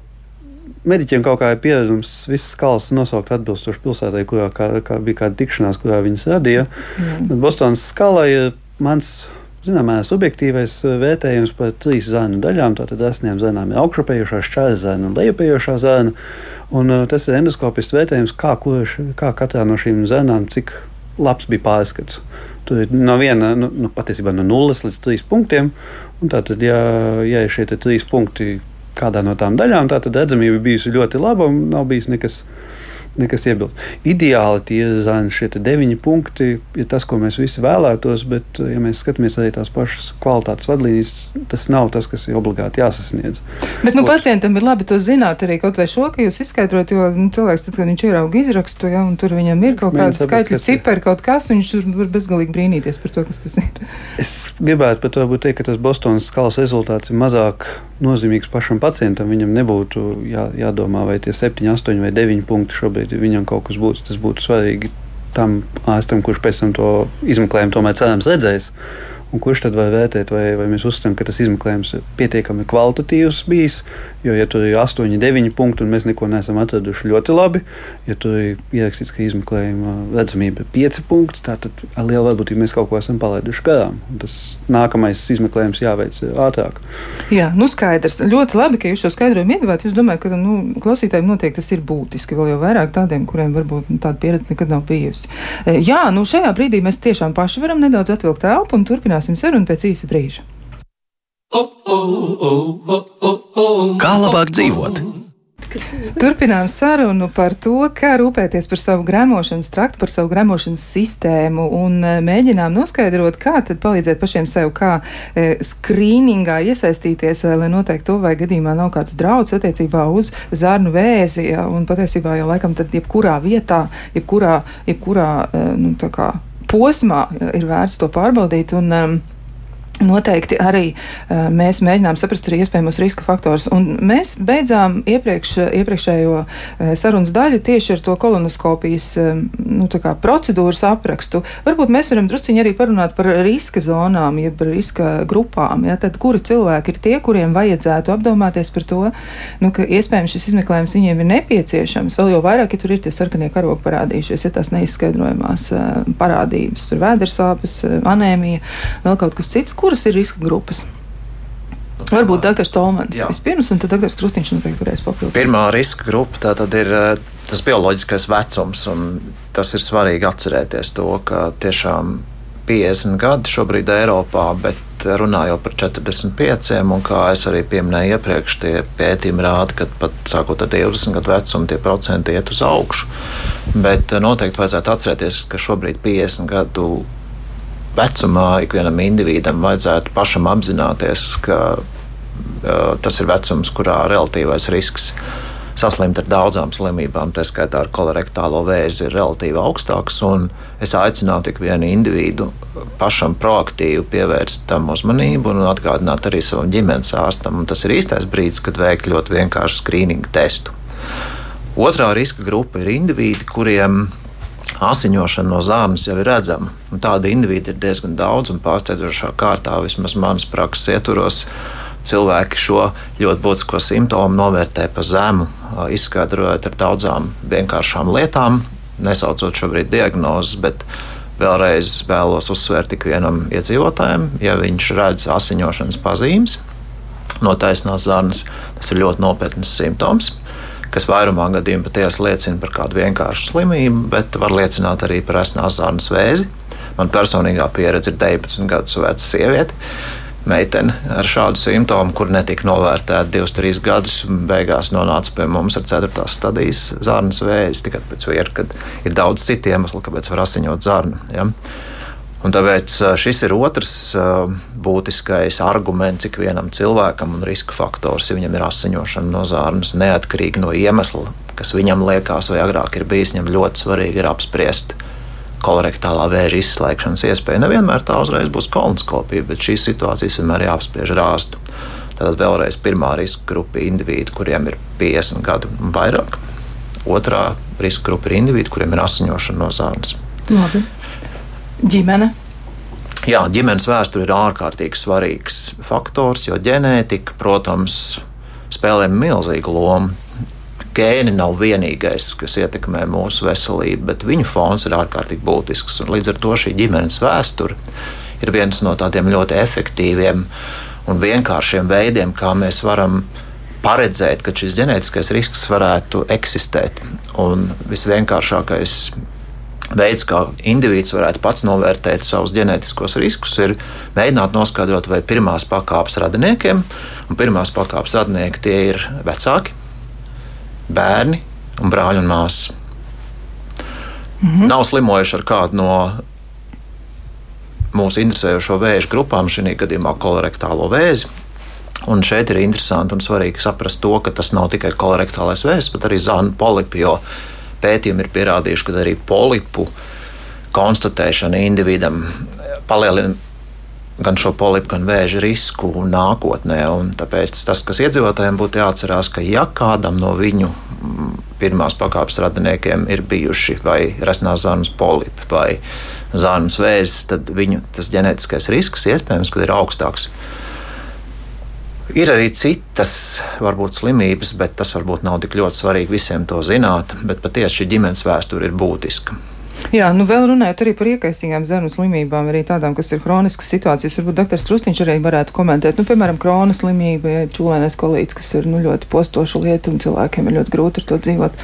Mediķiem kaut kā ir pieredzams visas skalas nosaukt atbilstoši pilsētai, kurā kā, kā bija kāda tikšanās, kurā viņas radīja. Mm. Bostonas skala ir mans. Zināmā subjektīvais eh, vērtējums par trīs zēnu daļām. Tātad asniem zēnām ir augšupējošā šķērs zēna un lejupējošā zēna. Un, uh, tas ir endoskopists vērtējums, kā, kurš, kā katrā no šīm zēnām, cik labs bija pārskats. Tur ir no viena, nu, nu, patiesībā no nulles līdz trīs punktiem. Tātad, ja, ja ir šie trīs punkti kādā no tām daļām, tā tad redzamība bijusi ļoti laba un nav bijis nekas nekas iebilst. Ideāli tie zāni, šie deviņi punkti, ir tas, ko mēs visi vēlētos, bet, ja mēs skatāmies arī tās pašas kvalitātes vadlīnijas, tas nav tas, kas ir obligāti jāsasniedz. Bet nu, Ot... pacientam ir labi to zināt arī kaut vai šo, ka jūs izskaidrojat, jo nu, cilvēks, tad, kad viņš ierauga izrakstu, ja, un tur viņam ir kaut kāda skaitļa cipari, kaut kas, viņš var bezgalīgi brīnīties par to, kas tas ir. Es gribētu pat teikt, ka tas Bostonas skalas rezultāts ir mazāk nozīmīgs pašam pacientam. Viņam nebūtu jā, jādomā, vai tie 7, 8 vai 9 punkti šobrīd šobrīd viņam kaut kas būs, tas būtu svarīgi tam ārstam, kurš pēc tam to izmeklējumu tomēr cerams redzēs. Un kurš tad var vērtēt, vai, vai mēs uzskatām, ka tas izmeklējums ir pietiekami kvalitatīvs bijis? Jo, ja tur ir 8, 9 punkti un mēs neko neesam atraduši ļoti labi, ja tur ir ierakstīts, ka izmeklējuma redzamība ir 5 punkti, tad ar lielu varbūtību mēs kaut ko esam palaiduši garām. Tas nākamais izmeklējums jāveic ātrāk. Jā, nu skaidrs. Ļoti labi, ka jūs šo skaidrojumu iedavāt. Es domāju, ka nu, klausītājiem noteikti tas ir būtiski. Vēl jau vairāk tādiem, kuriem varbūt tāda pieredze nekad nav bijusi. Jā, nu šajā brīdī mēs tiešām paši varam nedaudz atvilkt telpu un turpināsim sarunu pēc īsa brīža. Kā labāk dzīvot? Turpinām sarunu par to, kā rūpēties par savu gremošanas traktu, par savu gremošanas sistēmu un e, mēģinām noskaidrot, kā tad palīdzēt pašiem sev, kā e, skrīningā iesaistīties, e, lai noteikti to vai gadījumā nav kāds drauds attiecībā uz zārnu vēzi. Ja, un patiesībā jau laikam tad jebkurā vietā, jebkurā, jebkurā e, nu, kā, posmā ir vērts to pārbaudīt. Un, um, Noteikti arī uh, mēs mēģinām saprast arī iespējamos riska faktorus. Un mēs beidzām iepriekš, iepriekšējo uh, sarunas daļu tieši ar to kolonoskopijas uh, nu, procedūras aprakstu. Varbūt mēs varam drusciņi arī parunāt par riska zonām, jeb riska grupām. Ja? Tad, kuri cilvēki ir tie, kuriem vajadzētu apdomāties par to, nu, ka iespējams šis izmeklējums viņiem ir nepieciešams. Vēl jau vairāk, ja tur ir tie sarkanie karogi parādījušies, ja tās neizskaidrojamās parādības, tur vēdersāpes, anēmija, vēl kaut kas cits kuras ir riska grupas? Varbūt dr. Stolmans vispirms, un tad dr. Krustiņš noteikti varēs papildināt. Pirmā riska grupa tā tad ir eh, tas bioloģiskais vecums, un tas ir svarīgi atcerēties to, ka tiešām 50 gadi šobrīd Eiropā, bet runājot par 45, un kā es arī pieminēju iepriekš, tie pētījumi rāda, ka pat sākot ar 20 gadu vecumu tie procenti iet uz augšu. Bet eh, noteikti vajadzētu atcerēties, ka šobrīd 50 gadu vecumā ikvienam individam vajadzētu pašam apzināties, ka uh, tas ir vecums, kurā relatīvais risks saslimt ar daudzām slimībām, tā skaitā ar kolorektālo vēzi, ir relatīvi augstāks. Es aicinātu ik vienu individu pašam proaktīvi pievērst tam uzmanību un atgādināt arī savam ģimenes ārstam. Un tas ir īstais brīdis, kad veikt ļoti vienkāršu skrīningu testu. Otrā riska grupa ir indivīdi, kuriem asiņošana no zāles jau ir redzama. Tāda indivīda ir diezgan daudz un pārsteidzošā kārtā, vismaz manas prakses ietvaros cilvēki šo ļoti būtisko simptomu novērtē pa zemu, izskaidrojot ar daudzām vienkāršām lietām, nesaucot šobrīd diagnozes, bet vēlreiz vēlos uzsvērt ikvienam iedzīvotājam, ja viņš redz asiņošanas pazīmes no taisnās zarnas, tas ir ļoti nopietns simptoms kas vairumā gadījumā patiesi liecina par kādu vienkāršu slimību, bet var liecināt arī par esnās zarnas vēzi. Man personīgā pieredze ir 19 gadus veca sieviete, meitene ar šādu simptomu, kur netika novērtēta divus, trīs gadus, un beigās nonāca pie mums ar 4. stadijas zārnas vēzi. Tikai pēc vieta, kad ir daudz citu iemeslu, kāpēc var asiņot zārnu. Ja? Un tāpēc šis ir otrs būtiskais arguments ikvienam cilvēkam un riska faktors, ja viņam ir asiņošana no zārnas, neatkarīgi no iemesla, kas viņam liekas vai agrāk ir bijis. Viņam ļoti svarīgi ir apspriest kolorektālā vēža izslēgšanas iespēja. Nevienmēr tā uzreiz būs kolonoskopija, bet šīs situācijas vienmēr jāapspriež ar ārstu. Tad vēlreiz pirmā riska grupa ir indivīdi, kuriem ir 50 gadu un vairāk. Otrā riska grupa ir indivīdi, kuriem ir asiņošana no zāles. Labi. Ģimene. Jā, ģimenes vēsture ir ārkārtīgi svarīgs faktors, jo ģenētika, protams, spēlē milzīgu lomu gēni nav vienīgais, kas ietekmē mūsu veselību, bet viņu fons ir ārkārtīgi būtisks. Līdz ar to šī ģimenes vēsture ir viens no tādiem ļoti efektīviem un vienkāršiem veidiem, kā mēs varam paredzēt, ka šis ģenētiskais risks varētu eksistēt. Un visvienkāršākais veids, kā indivīds varētu pats novērtēt savus ģenētiskos riskus, ir mēģināt noskaidrot, vai pirmās pakāpes radiniekiem, un pirmās pakāpes radinieki tie ir vecāki, bērni un brāļi un māsas. -hmm. Nav slimojuši ar kādu no mūsu interesējošo vēža grupām, šī gadījumā kolorektālo vēzi. Un šeit ir interesanti un svarīgi saprast to, ka tas nav tikai kolorektālais vēzis, bet arī zāņu polipi, jo pētījumi ir pierādījuši, ka arī polipu konstatēšana individam palielina gan šo polipu, gan vēža risku nākotnē. Tāpēc tas, kas iedzīvotājiem būtu jāatcerās, ka ja kādam no viņu mm, pirmās pakāpes radiniekiem ir bijuši vai resnās zāles polipi vai zāles vēzis, tad viņu tas ģenētiskais risks iespējams ir augstāks. Ir arī citas, varbūt slimības, bet tas varbūt nav tik ļoti svarīgi visiem to zināt. Bet patiesi šī ģimenes vēsture ir būtiska. Jā, nu vēl runājot arī par iekaisīgām zarnu slimībām, arī tādām, kas ir kroniskas situācijas. Varbūt doktors Trustiņš arī varētu komentēt, nu, piemēram, kronas slimība, ja čūlēnais kolīts, kas ir nu, ļoti postoša lieta un cilvēkiem ir ļoti grūti ar to dzīvot.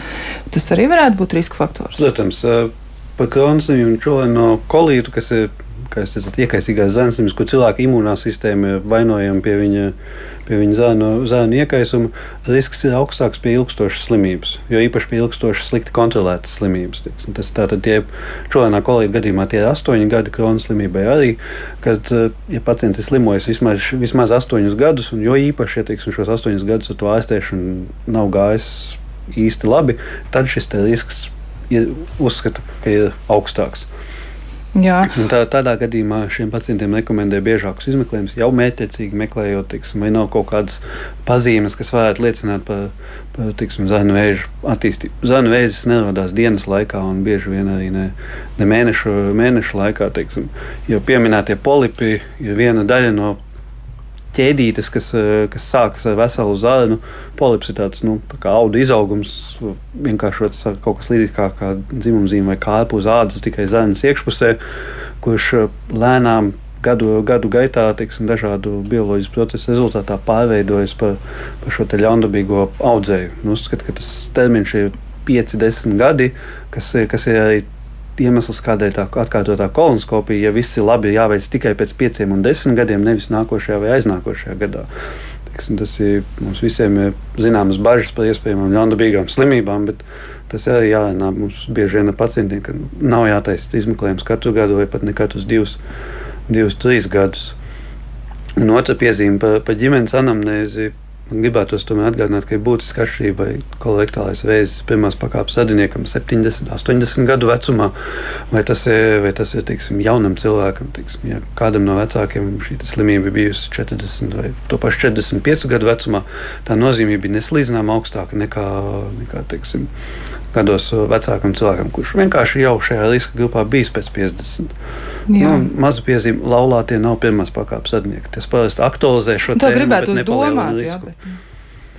Tas arī varētu būt riska faktors. Protams, par kronas slimību čūlēno kolītu, kas ir, kā jūs teicat, zarnu slimības, kur cilvēka imunā sistēma ir vainojama pie viņa pie viņa zēnu, zēnu iekaisuma, risks ir augstāks pie ilgstošas slimības, jo īpaši pie ilgstošas slikti kontrolētas slimības. Tiksim. Tas tātad tie čūlēnā kolīga gadījumā tie ir astoņi gadi kronas slimībai arī, kad, eh, ja pacients ir slimojis vismaz, vismaz astoņus gadus, un jo īpaši, ja teiksim, šos astoņus gadus ar to ārstēšanu nav gājis īsti labi, tad šis risks ir uzskata, ka ir augstāks. Tā, tādā gadījumā šiem pacientiem rekomendē biežākus izmeklējumus, jau mērķiecīgi meklējot, tiksim, vai nav kaut kādas pazīmes, kas varētu liecināt par, par tiksim, zēnu vēža attīstību. Zēnu vēzis nerodās dienas laikā un bieži vien arī ne, ne mēnešu, mēnešu laikā. Tiksim, jo pieminētie polipi ir viena daļa no ķēdītes, kas, eh, kas sākas ar veselu zāli. Polips ir tāds nu, tā auga izaugums, vienkāršots ar kaut kas līdzīgs kā, kā dzimumzīme vai kāpu uz ādas, tikai zēnas iekšpusē, kurš eh, lēnām gadu, gadu gaitā tiksim, dažādu bioloģisku procesu rezultātā pārveidojas par, par šo ļaundabīgo audzēju. Nu, uzskatu, ka tas termiņš ir 5, 10 gadi, kas, kas ir arī iemesls, kādēļ tā atkārtotā kolonoskopija, ja viss ir labi, jāveic tikai pēc pieciem un desmit gadiem, nevis nākošajā vai aiznākošajā gadā. Tas ir mums visiem ir zināmas bažas par iespējamām ļaundabīgām slimībām, bet tas arī jārunā mums bieži vien pacientiem, ka nav jātaisa izmeklējums katru gadu vai pat ne katrus divus, divus trīs gadus. Un otra piezīme par, par ģimenes anamnēzi. Man gribētos tomēr atgādināt, ka ir būtiska atšķirība, kolektālais vēzis pirmās pakāpes radiniekam 70, 80 gadu vecumā, vai tas ir, vai tas ir teiksim, jaunam cilvēkam. Teiksim, ja kādam no vecākiem šī slimība bijusi 40 vai to pašu 45 gadu vecumā, tā nozīmība ir neslīdzinām augstāka nekā, nekā teiksim, gados vecākam cilvēkam, kurš vienkārši jau šajā riska grupā bijis pēc 50. Jā. Nu, Maza piezīme, laulātie nav pirmās pakāpes radnieki. Tas parasti aktualizē šo tēmu. Tā gribētu uzdomāt,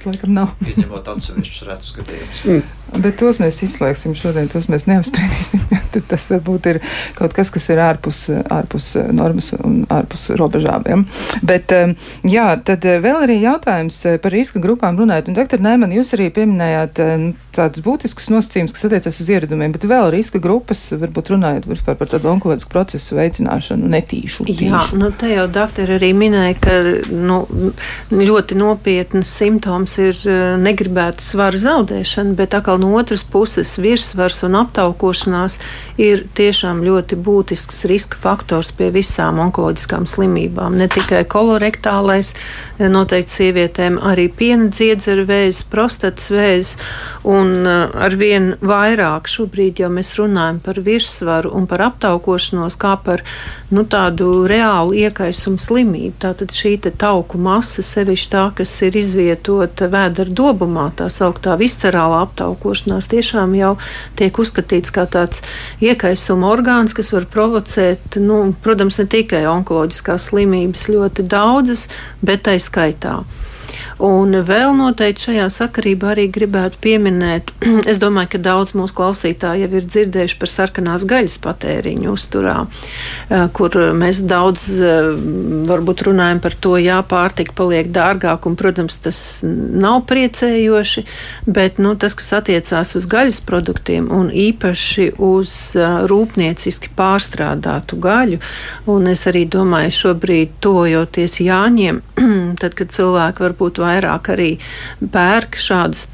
laikam nav. Izņemot atsevišķus retus gadījumus. Mm. Bet tos mēs izslēgsim šodien, tos mēs neapspriedīsim. [LAUGHS] Tas varbūt ir kaut kas, kas ir ārpus, ārpus normas un ārpus robežām. Ja? Bet, um, jā, tad uh, vēl arī jautājums uh, par riska grupām runājot. Un, doktor Nēman, jūs arī pieminējāt uh, nu, tādus būtiskus nosacījumus, kas attiecas uz ieradumiem, bet vēl riska grupas, varbūt runājot par, par tādu onkoloģisku procesu veicināšanu netīšu. Tīšu. Jā, nu te jau doktori arī minēja, ka nu, ļoti nopietnas simptoms ir negribēta svara zaudēšana, bet atkal no otras puses virsvars un aptaukošanās ir tiešām ļoti būtisks riska faktors pie visām onkoloģiskām slimībām. Ne tikai kolorektālais, noteikti sievietēm arī piena dziedzera vēzis, prostatas vēzis un uh, arvien vairāk šobrīd jau mēs runājam par virsvaru un par aptaukošanos kā par nu, tādu reālu iekaisumu slimību. Tātad šī tauku masa, sevišķi tā, kas ir izvietota vēdera dobumā, tā sauktā viscerālā aptaukošanās, tiešām jau tiek uzskatīts kā tāds iekaisuma orgāns, kas var provocēt, nu, protams, ne tikai onkoloģiskās slimības, ļoti daudzas, bet tai skaitā. Un vēl noteikti šajā sakarībā arī gribētu pieminēt, [CLEARS THROAT] es domāju, ka daudz mūsu klausītāji jau ir dzirdējuši par sarkanās gaļas patēriņu uzturā, kur mēs daudz varbūt runājam par to, jā, pārtika paliek dārgāk, un, protams, tas nav priecējoši, bet nu, tas, kas attiecās uz gaļas produktiem un īpaši uz rūpnieciski pārstrādātu gaļu, un es arī domāju, šobrīd tojoties Jāņiem, [CLEARS THROAT] tad, kad cilvēki varbūt vairāk arī pērk šādus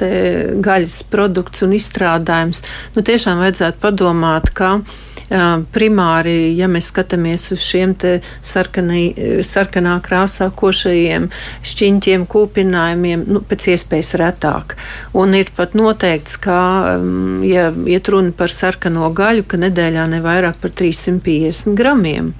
gaļas produktus un izstrādājumus, nu tiešām vajadzētu padomāt, ka primāri, ja mēs skatāmies uz šiem sarkanī, sarkanā krāsā košajiem šķiņķiem, kūpinājumiem, nu, pēc iespējas retāk. Un ir pat noteikts, ka, ja iet runa par sarkano gaļu, ka nedēļā ne vairāk par 350 gramiem.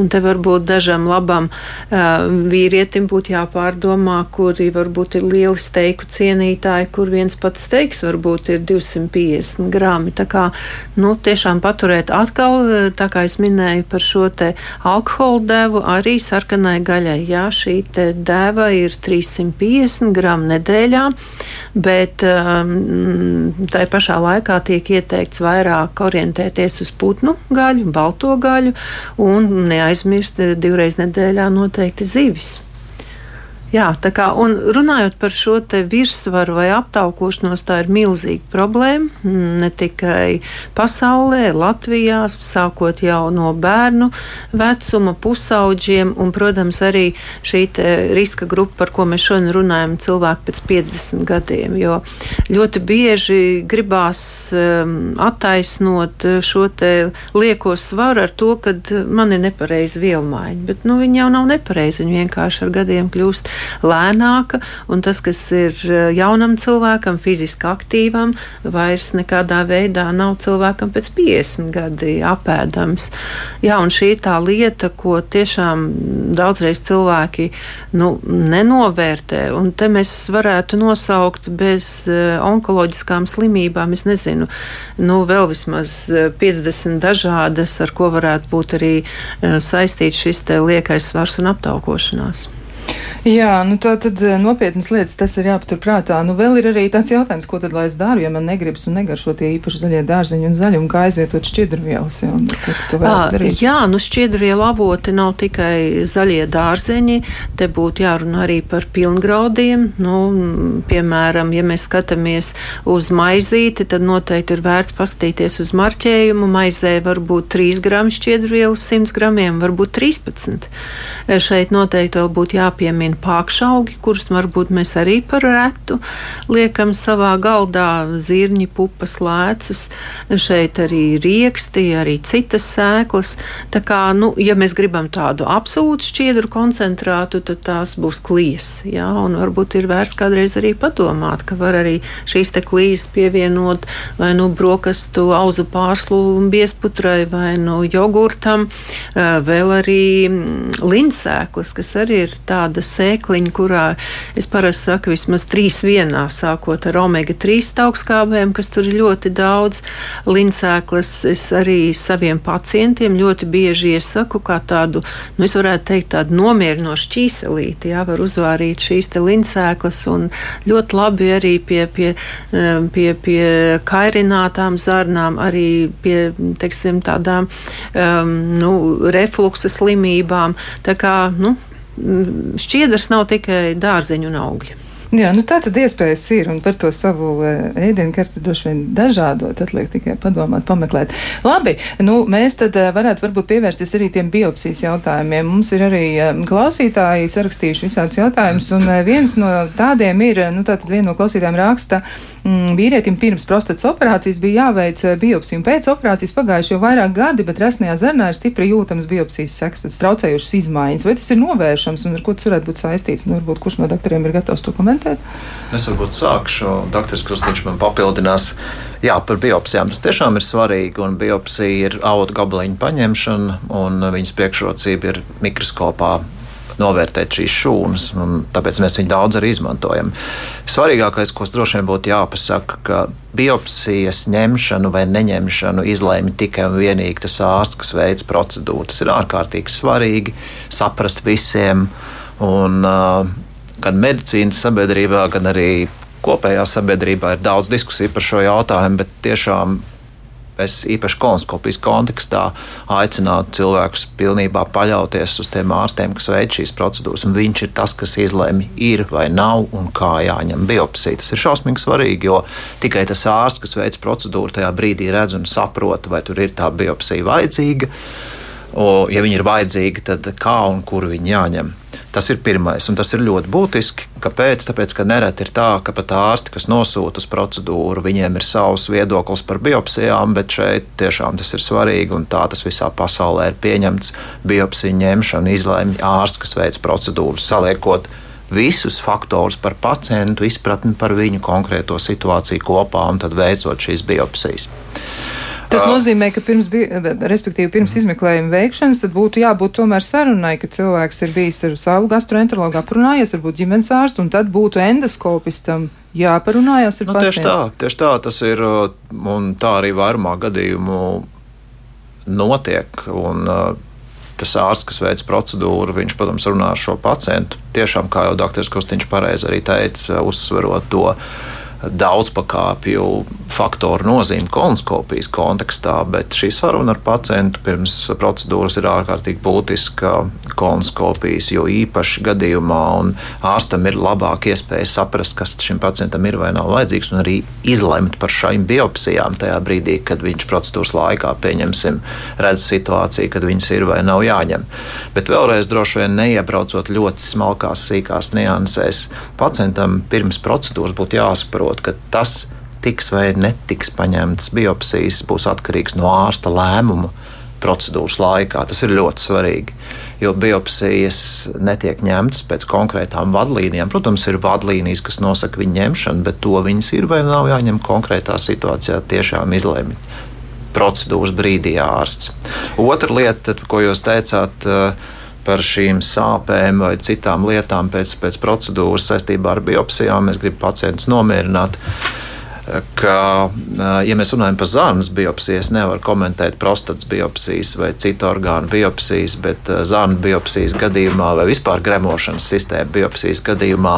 Un te varbūt dažam labam uh, vīrietim būtu jāpārdomā, kuri varbūt ir lieli steiku cienītāji, kur viens pats steiks varbūt ir 250 grami. Tā kā nu, tiešām paturēt atkal, tā kā es minēju par šo te alkohola devu, arī sarkanai gaļai. Jā, šī te deva ir 350 gramu nedēļā, bet um, tai pašā laikā tiek ieteikts vairāk orientēties uz putnu gaļu, balto gaļu un ne neaizmirst eh, divreiz nedēļā noteikti zivis. Jā, tā kā runājot par šo virsvaru vai aptaukošanos, tā ir milzīga problēma. Mm, ne tikai pasaulē, Latvijā, sākot jau no bērnu vecuma, pusauģiem, un, protams, arī šī riska grupa, par ko mēs šodien runājam, cilvēki pēc 50 gadiem. Jo ļoti bieži gribās um, attaisnot šo lieko svaru ar to, ka man ir nepareiza vielmaiņa, bet nu, viņi jau nav nepareizi, viņi vienkārši ar gadiem kļūst lēnāka, un tas, kas ir eh, jaunam cilvēkam, fiziski aktīvam, vairs nekādā veidā nav cilvēkam pēc 50 gadi apēdams. Jā, un šī ir tā lieta, ko tiešām daudzreiz cilvēki nu, nenovērtē, un te mēs varētu nosaukt bez uh, onkoloģiskām slimībām, es nezinu, nu, vēl vismaz 50 eh, dažādas, ar ko varētu būt arī saistīts šis liekais svars un aptaukošanās. Jā, nu tā tad eh, nopietnas lietas tas ir jāpaturprātā. Nu vēl ir arī tāds jautājums, ko tad lai es daru, ja man negribas un negaršo tie īpaši zaļie dārziņi un zaļumi, kā aizvietot šķidrvielas. Jā, jā, nu šķidrvielu avoti nav tikai zaļie dārzeņi, te būtu jārunā arī par pilngraudiem. Nu, piemēram, ja mēs skatāmies uz maizīti, tad noteikti ir vērts paskatīties uz marķējumu. Maizē var būt 3 gramu šķidrvielu, 100 gramiem, varbūt 13. Šeit noteikti vēl būtu jāpiemina pākšaugi, kurus varbūt mēs arī par retu liekam savā galdā, zirņi, pupas, lēcas, šeit arī rieksti, arī citas sēklas. Tā kā, nu, ja mēs gribam tādu absolūtu šķiedru koncentrātu, tad tās būs klijas, jā, un varbūt ir vērts kādreiz arī padomāt, ka var arī šīs te klijas pievienot vai nu brokastu auzu pārslu biesputrai vai nu jogurtam, vēl arī mm, linsēklas, kas arī ir tāda sēkliņa, kurā es parasti saku vismaz trīs vienā, sākot ar omega-3 augstskābēm, kas tur ir ļoti daudz. Linsēklas es arī saviem pacientiem ļoti bieži iesaku kā tādu, nu es varētu teikt, tādu nomierinošu ķīselīti, jā, var uzvārīt šīs te linsēklas un ļoti labi arī pie, pie, pie, pie kairinātām zarnām, arī pie, teiksim, tādām um, nu, refluksa slimībām. Tā kā nu, šķiedrs nav tikai dārzeņu un augļi. Jā, nu tā tad iespējas ir, un par to savu eh, ēdienkarti droši vien dažādot, atliek tikai padomāt, pameklēt. Labi, nu mēs tad eh, varētu varbūt pievērsties arī tiem biopsijas jautājumiem. Mums ir arī eh, klausītāji sarakstījuši visādus jautājumus, un viens no tādiem ir, nu tātad viena no klausītājiem raksta, mm, vīrietim pirms prostatas operācijas bija jāveic biopsija, un pēc operācijas pagājuši jau vairāk gadi, bet resnajā zarnā ir stipri jūtams biopsijas seks, tad traucējušas izmaiņas. Vai tas ir novēršams, un ar ko tas varētu būt saistīts? Nu, varbūt kurš no doktoriem ir gatavs to komentēt? Komentēt? Es varbūt sākšu. Dr. Krustīčs man papildinās. Jā, par biopsijām tas tiešām ir svarīgi. Biopsija ir auga gabaliņu paņemšana, un viņas priekšrocība ir mikroskopā novērtēt šīs šūnas, un tāpēc mēs viņu daudz arī izmantojam. Svarīgākais, ko droši vien būtu jāpasaka, ka biopsijas ņemšanu vai neņemšanu izlēma tikai un vienīgi tas ārsts, kas veids procedūru. Tas ir ārkārtīgi svarīgi saprast visiem. Un, uh, gan medicīnas sabiedrībā, gan arī kopējā sabiedrībā ir daudz diskusiju par šo jautājumu, bet tiešām es īpaši kolonoskopijas kontekstā aicinātu cilvēkus pilnībā paļauties uz tiem ārstiem, kas veic šīs procedūras. Viņš ir tas, kas izlemj, ir vai nav un kā jāņem biopsija. Tas ir šausmīgi svarīgi, jo tikai tas ārsts, kas veic procedūru, tajā brīdī redz un saprot, vai tur ir tā biopsija vajadzīga. O, ja viņi ir vajadzīgi, tad kā un kur viņi jāņem. Tas ir pirmais, un tas ir ļoti būtiski. Kāpēc? Tāpēc, ka nereti ir tā, ka pat ārsti, kas nosūta uz procedūru, viņiem ir savs viedoklis par biopsijām, bet šeit tiešām tas ir svarīgi, un tā tas visā pasaulē ir pieņemts. Biopsiju ņemšanu izlēma ārsts, kas veic procedūru, saliekot visus faktorus par pacientu, izpratni par viņu konkrēto situāciju kopā un tad veicot šīs biopsijas. Tas nozīmē, ka pirms, respektīvi, pirms izmeklējuma veikšanas, būtu jābūt tomēr sarunai, ka cilvēks ir bijis ar savu gastroenterologu aprunājies, varbūt ģimenes ārstu, un tad būtu endoskopistam jāparunājas ar nu, pacientu. Tieši tā, tieši tā tas ir, un tā arī vairumā gadījumu notiek. Un, tas ārsts, kas veic procedūru, viņš, protams, runā ar šo pacientu. Tiešām, kā jau dr. Kustiņš pareizi arī teica, uzsverot to daudzpakāpju faktoru nozīmi kolonoskopijas kontekstā, bet šī saruna ar pacientu pirms procedūras ir ārkārtīgi būtiska kolonoskopijas, jo īpaši gadījumā ārstam ir labāka iespēja saprast, kas šim pacientam ir vai nav vajadzīgs, un arī izlemt par šīm biopsijām tajā brīdī, kad viņš procedūras laikā, pieņemsim, redz situāciju, kad viņas ir vai nav jāņem. Bet vēlreiz droši vien neiebraucot ļoti smalkās, sīkās niansēs, pacientam pirms procedūras būtu jāsaprot, saprot, ka tas tiks vai netiks paņemts biopsijas, būs atkarīgs no ārsta lēmuma procedūras laikā. Tas ir ļoti svarīgi, jo biopsijas netiek ņemtas pēc konkrētām vadlīnijām. Protams, ir vadlīnijas, kas nosaka viņu ņemšanu, bet to viņas ir vai nav jāņem konkrētā situācijā tiešām izlēmt. Procedūras brīdī ārsts. Otra lieta, ko jūs teicāt, uh, par šīm sāpēm vai citām lietām pēc, pēc procedūras saistībā ar biopsijām. Es gribu pacientus nomierināt. Ka, ja mēs runājam par zarnas biopsiju, es nevaru komentēt prostatas biopsijas vai citu orgānu biopsijas, bet zarnu biopsijas gadījumā vai vispār gremošanas sistēmu biopsijas gadījumā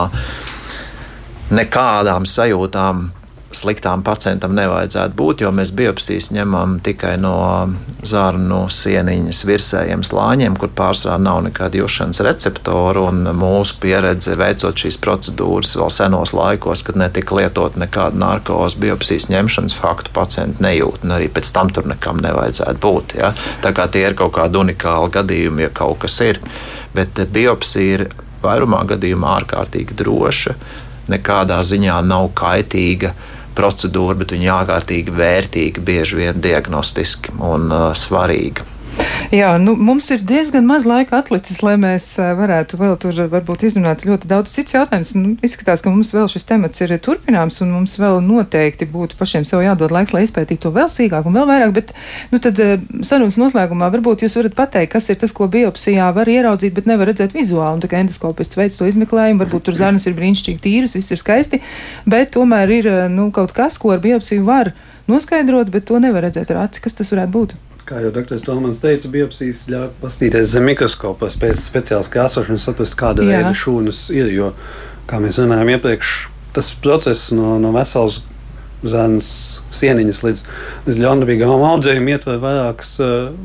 nekādām sajūtām sliktām pacientam nevajadzētu būt, jo mēs biopsijas ņemam tikai no zarnu sieniņas virsējiem slāņiem, kur pārsvarā nav nekāda jūšanas receptoru. Mūsu pieredze veicot šīs procedūras vēl senos laikos, kad netika lietot nekāda narkotikas biopsijas ņemšanas faktu, pacienti nejūt, un arī pēc tam tur nekam nevajadzētu būt. Ja? Tā kā tie ir kaut kādi unikāli gadījumi, ja kaut kas ir. Bet biopsija ir vairumā gadījumā ārkārtīgi droša, nekādā ziņā nav kaitīga procedūra, bet viņa ārkārtīgi vērtīga, bieži vien diagnostiski un uh, svarīga. Jā, nu, mums ir diezgan maz laika atlicis, lai mēs varētu vēl tur varbūt izrunāt ļoti daudz cits jautājums. Nu, izskatās, ka mums vēl šis temats ir turpināms, un mums vēl noteikti būtu pašiem sev jādod laiks, lai izpētītu to vēl sīkāk un vēl vairāk. Bet, nu, tad sarunas noslēgumā varbūt jūs varat pateikt, kas ir tas, ko biopsijā var ieraudzīt, bet nevar redzēt vizuāli. Un tā kā endoskopists veids to izmeklējumu, varbūt tur zarnas ir brīnišķīgi tīras, viss ir skaisti, bet tomēr ir nu, kaut kas, ko ar biopsiju var noskaidrot, bet to nevar redzēt ar aci. Kas tas varētu būt? Kā jau dr. Tomans teica, biopsijas ļauj paskatīties zem mikroskopa, pēc speciālas krāsošanas, saprast, kāda Jā. veida šūnas ir. Jo, kā mēs runājām iepriekš, tas process no, no veselas zēnas sieniņas līdz, līdz ļaunprātīgām audzējumam ietver vairākas,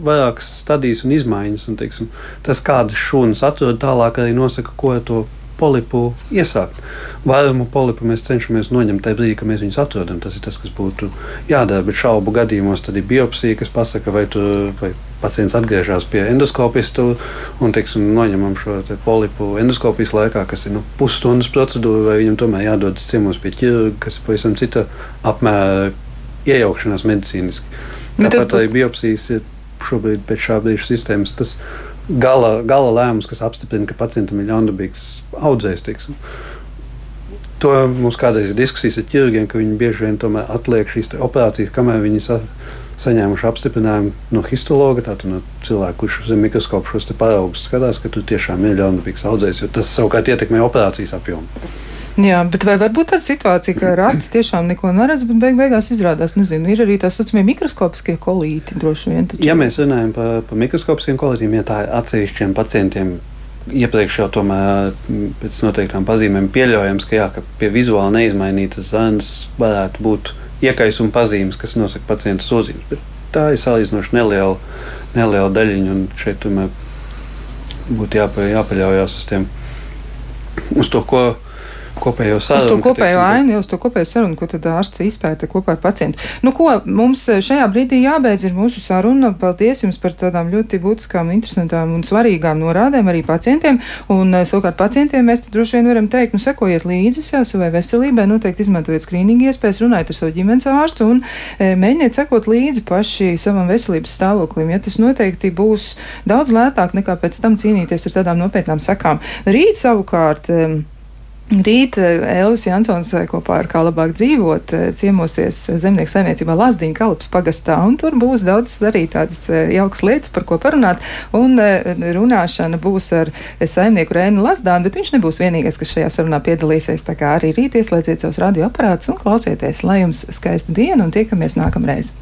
vairākas stadijas un izmaiņas. Un, teiksim, tas, kādas šūnas atrod, tālāk arī nosaka, ko ar to polipu iesākt. Vairumu polipu mēs cenšamies noņemt tajā brīdī, kad mēs viņus atrodam. Tas ir tas, kas būtu jādara. Bet šaubu gadījumos tad ir biopsija, kas pasaka, vai, tu, vai pacients atgriežas pie endoskopista un teiksim, noņemam šo te polipu endoskopijas laikā, kas ir nu, pusstundas procedūra, vai viņam tomēr jādodas ciemos pie ķirurga, kas ir pavisam cita apmēra iejaukšanās medicīniski. Tāpat arī biopsijas ir šobrīd pēc šā brīža sistēmas. Tas, gala, gala lēmums, kas apstiprina, ka pacientam ir ļaundabīgs audzējs. Tiksim. To mums kādreiz ir diskusijas ar ķirurgiem, ka viņi bieži vien atliek šīs operācijas, kamēr viņi sa saņēmuši apstiprinājumu no histologa, tātad no cilvēka, kurš zem mikroskopu šos paraugus skatās, ka tur tiešām ir ļaundabīgs audzējs, jo tas savukārt ietekmē operācijas apjomu. Jā, bet vai var būt tāda situācija, ka rāds tiešām neko neredz, bet beig beigās izrādās, nezinu, ir arī tā saucamie mikroskopiskie kolīti droši vien. Taču. Ja mēs runājam par, par mikroskopiskiem kolītiem, ja tā ir atsevišķiem pacientiem. Iepriekš jau tomēr pēc noteiktām pazīmēm pieļaujams, ka, jā, ka pie vizuāli neizmainītas zāles varētu būt iekaisuma pazīmes, kas nosaka pacienta sūdzības. Bet tā ir salīdzinoši neliela, neliela daļiņa, un šeit tomēr būtu jāpa, jāpaļaujas uz, tiem, uz to, ko kopējo sarunu. Uz to kopējo ainu, uz to kopējo sarunu, ko tad ārsts izpēta kopā ar pacientu. Nu, ko mums šajā brīdī jābeidz ir mūsu saruna. Paldies jums par tādām ļoti būtiskām, interesantām un svarīgām norādēm arī pacientiem. Un eh, savukārt pacientiem mēs droši vien varam teikt, nu, sekojiet līdzi sev savai veselībai, noteikti izmantojiet skrīningu iespējas, runājiet ar savu ģimenes ārstu un e, mēģiniet sekot līdzi paši savam veselības stāvoklim. Ja tas noteikti būs daudz lētāk nekā pēc tam cīnīties ar tādām nopietnām sekām. Rīt savukārt. E, Rīt eh, Elvis Jansons eh, kopā ar kā labāk dzīvot eh, ciemosies zemnieku saimniecībā Lazdiņa Kalpas pagastā, un tur būs daudz arī tādas jaukas lietas, par ko parunāt, un runāšana būs ar saimnieku Rēnu Lazdānu, bet viņš nebūs vienīgais, kas šajā sarunā piedalīsies, tā kā arī rīt ieslēdziet savus radioaparātus un klausieties, lai jums skaista diena un tiekamies nākamreiz.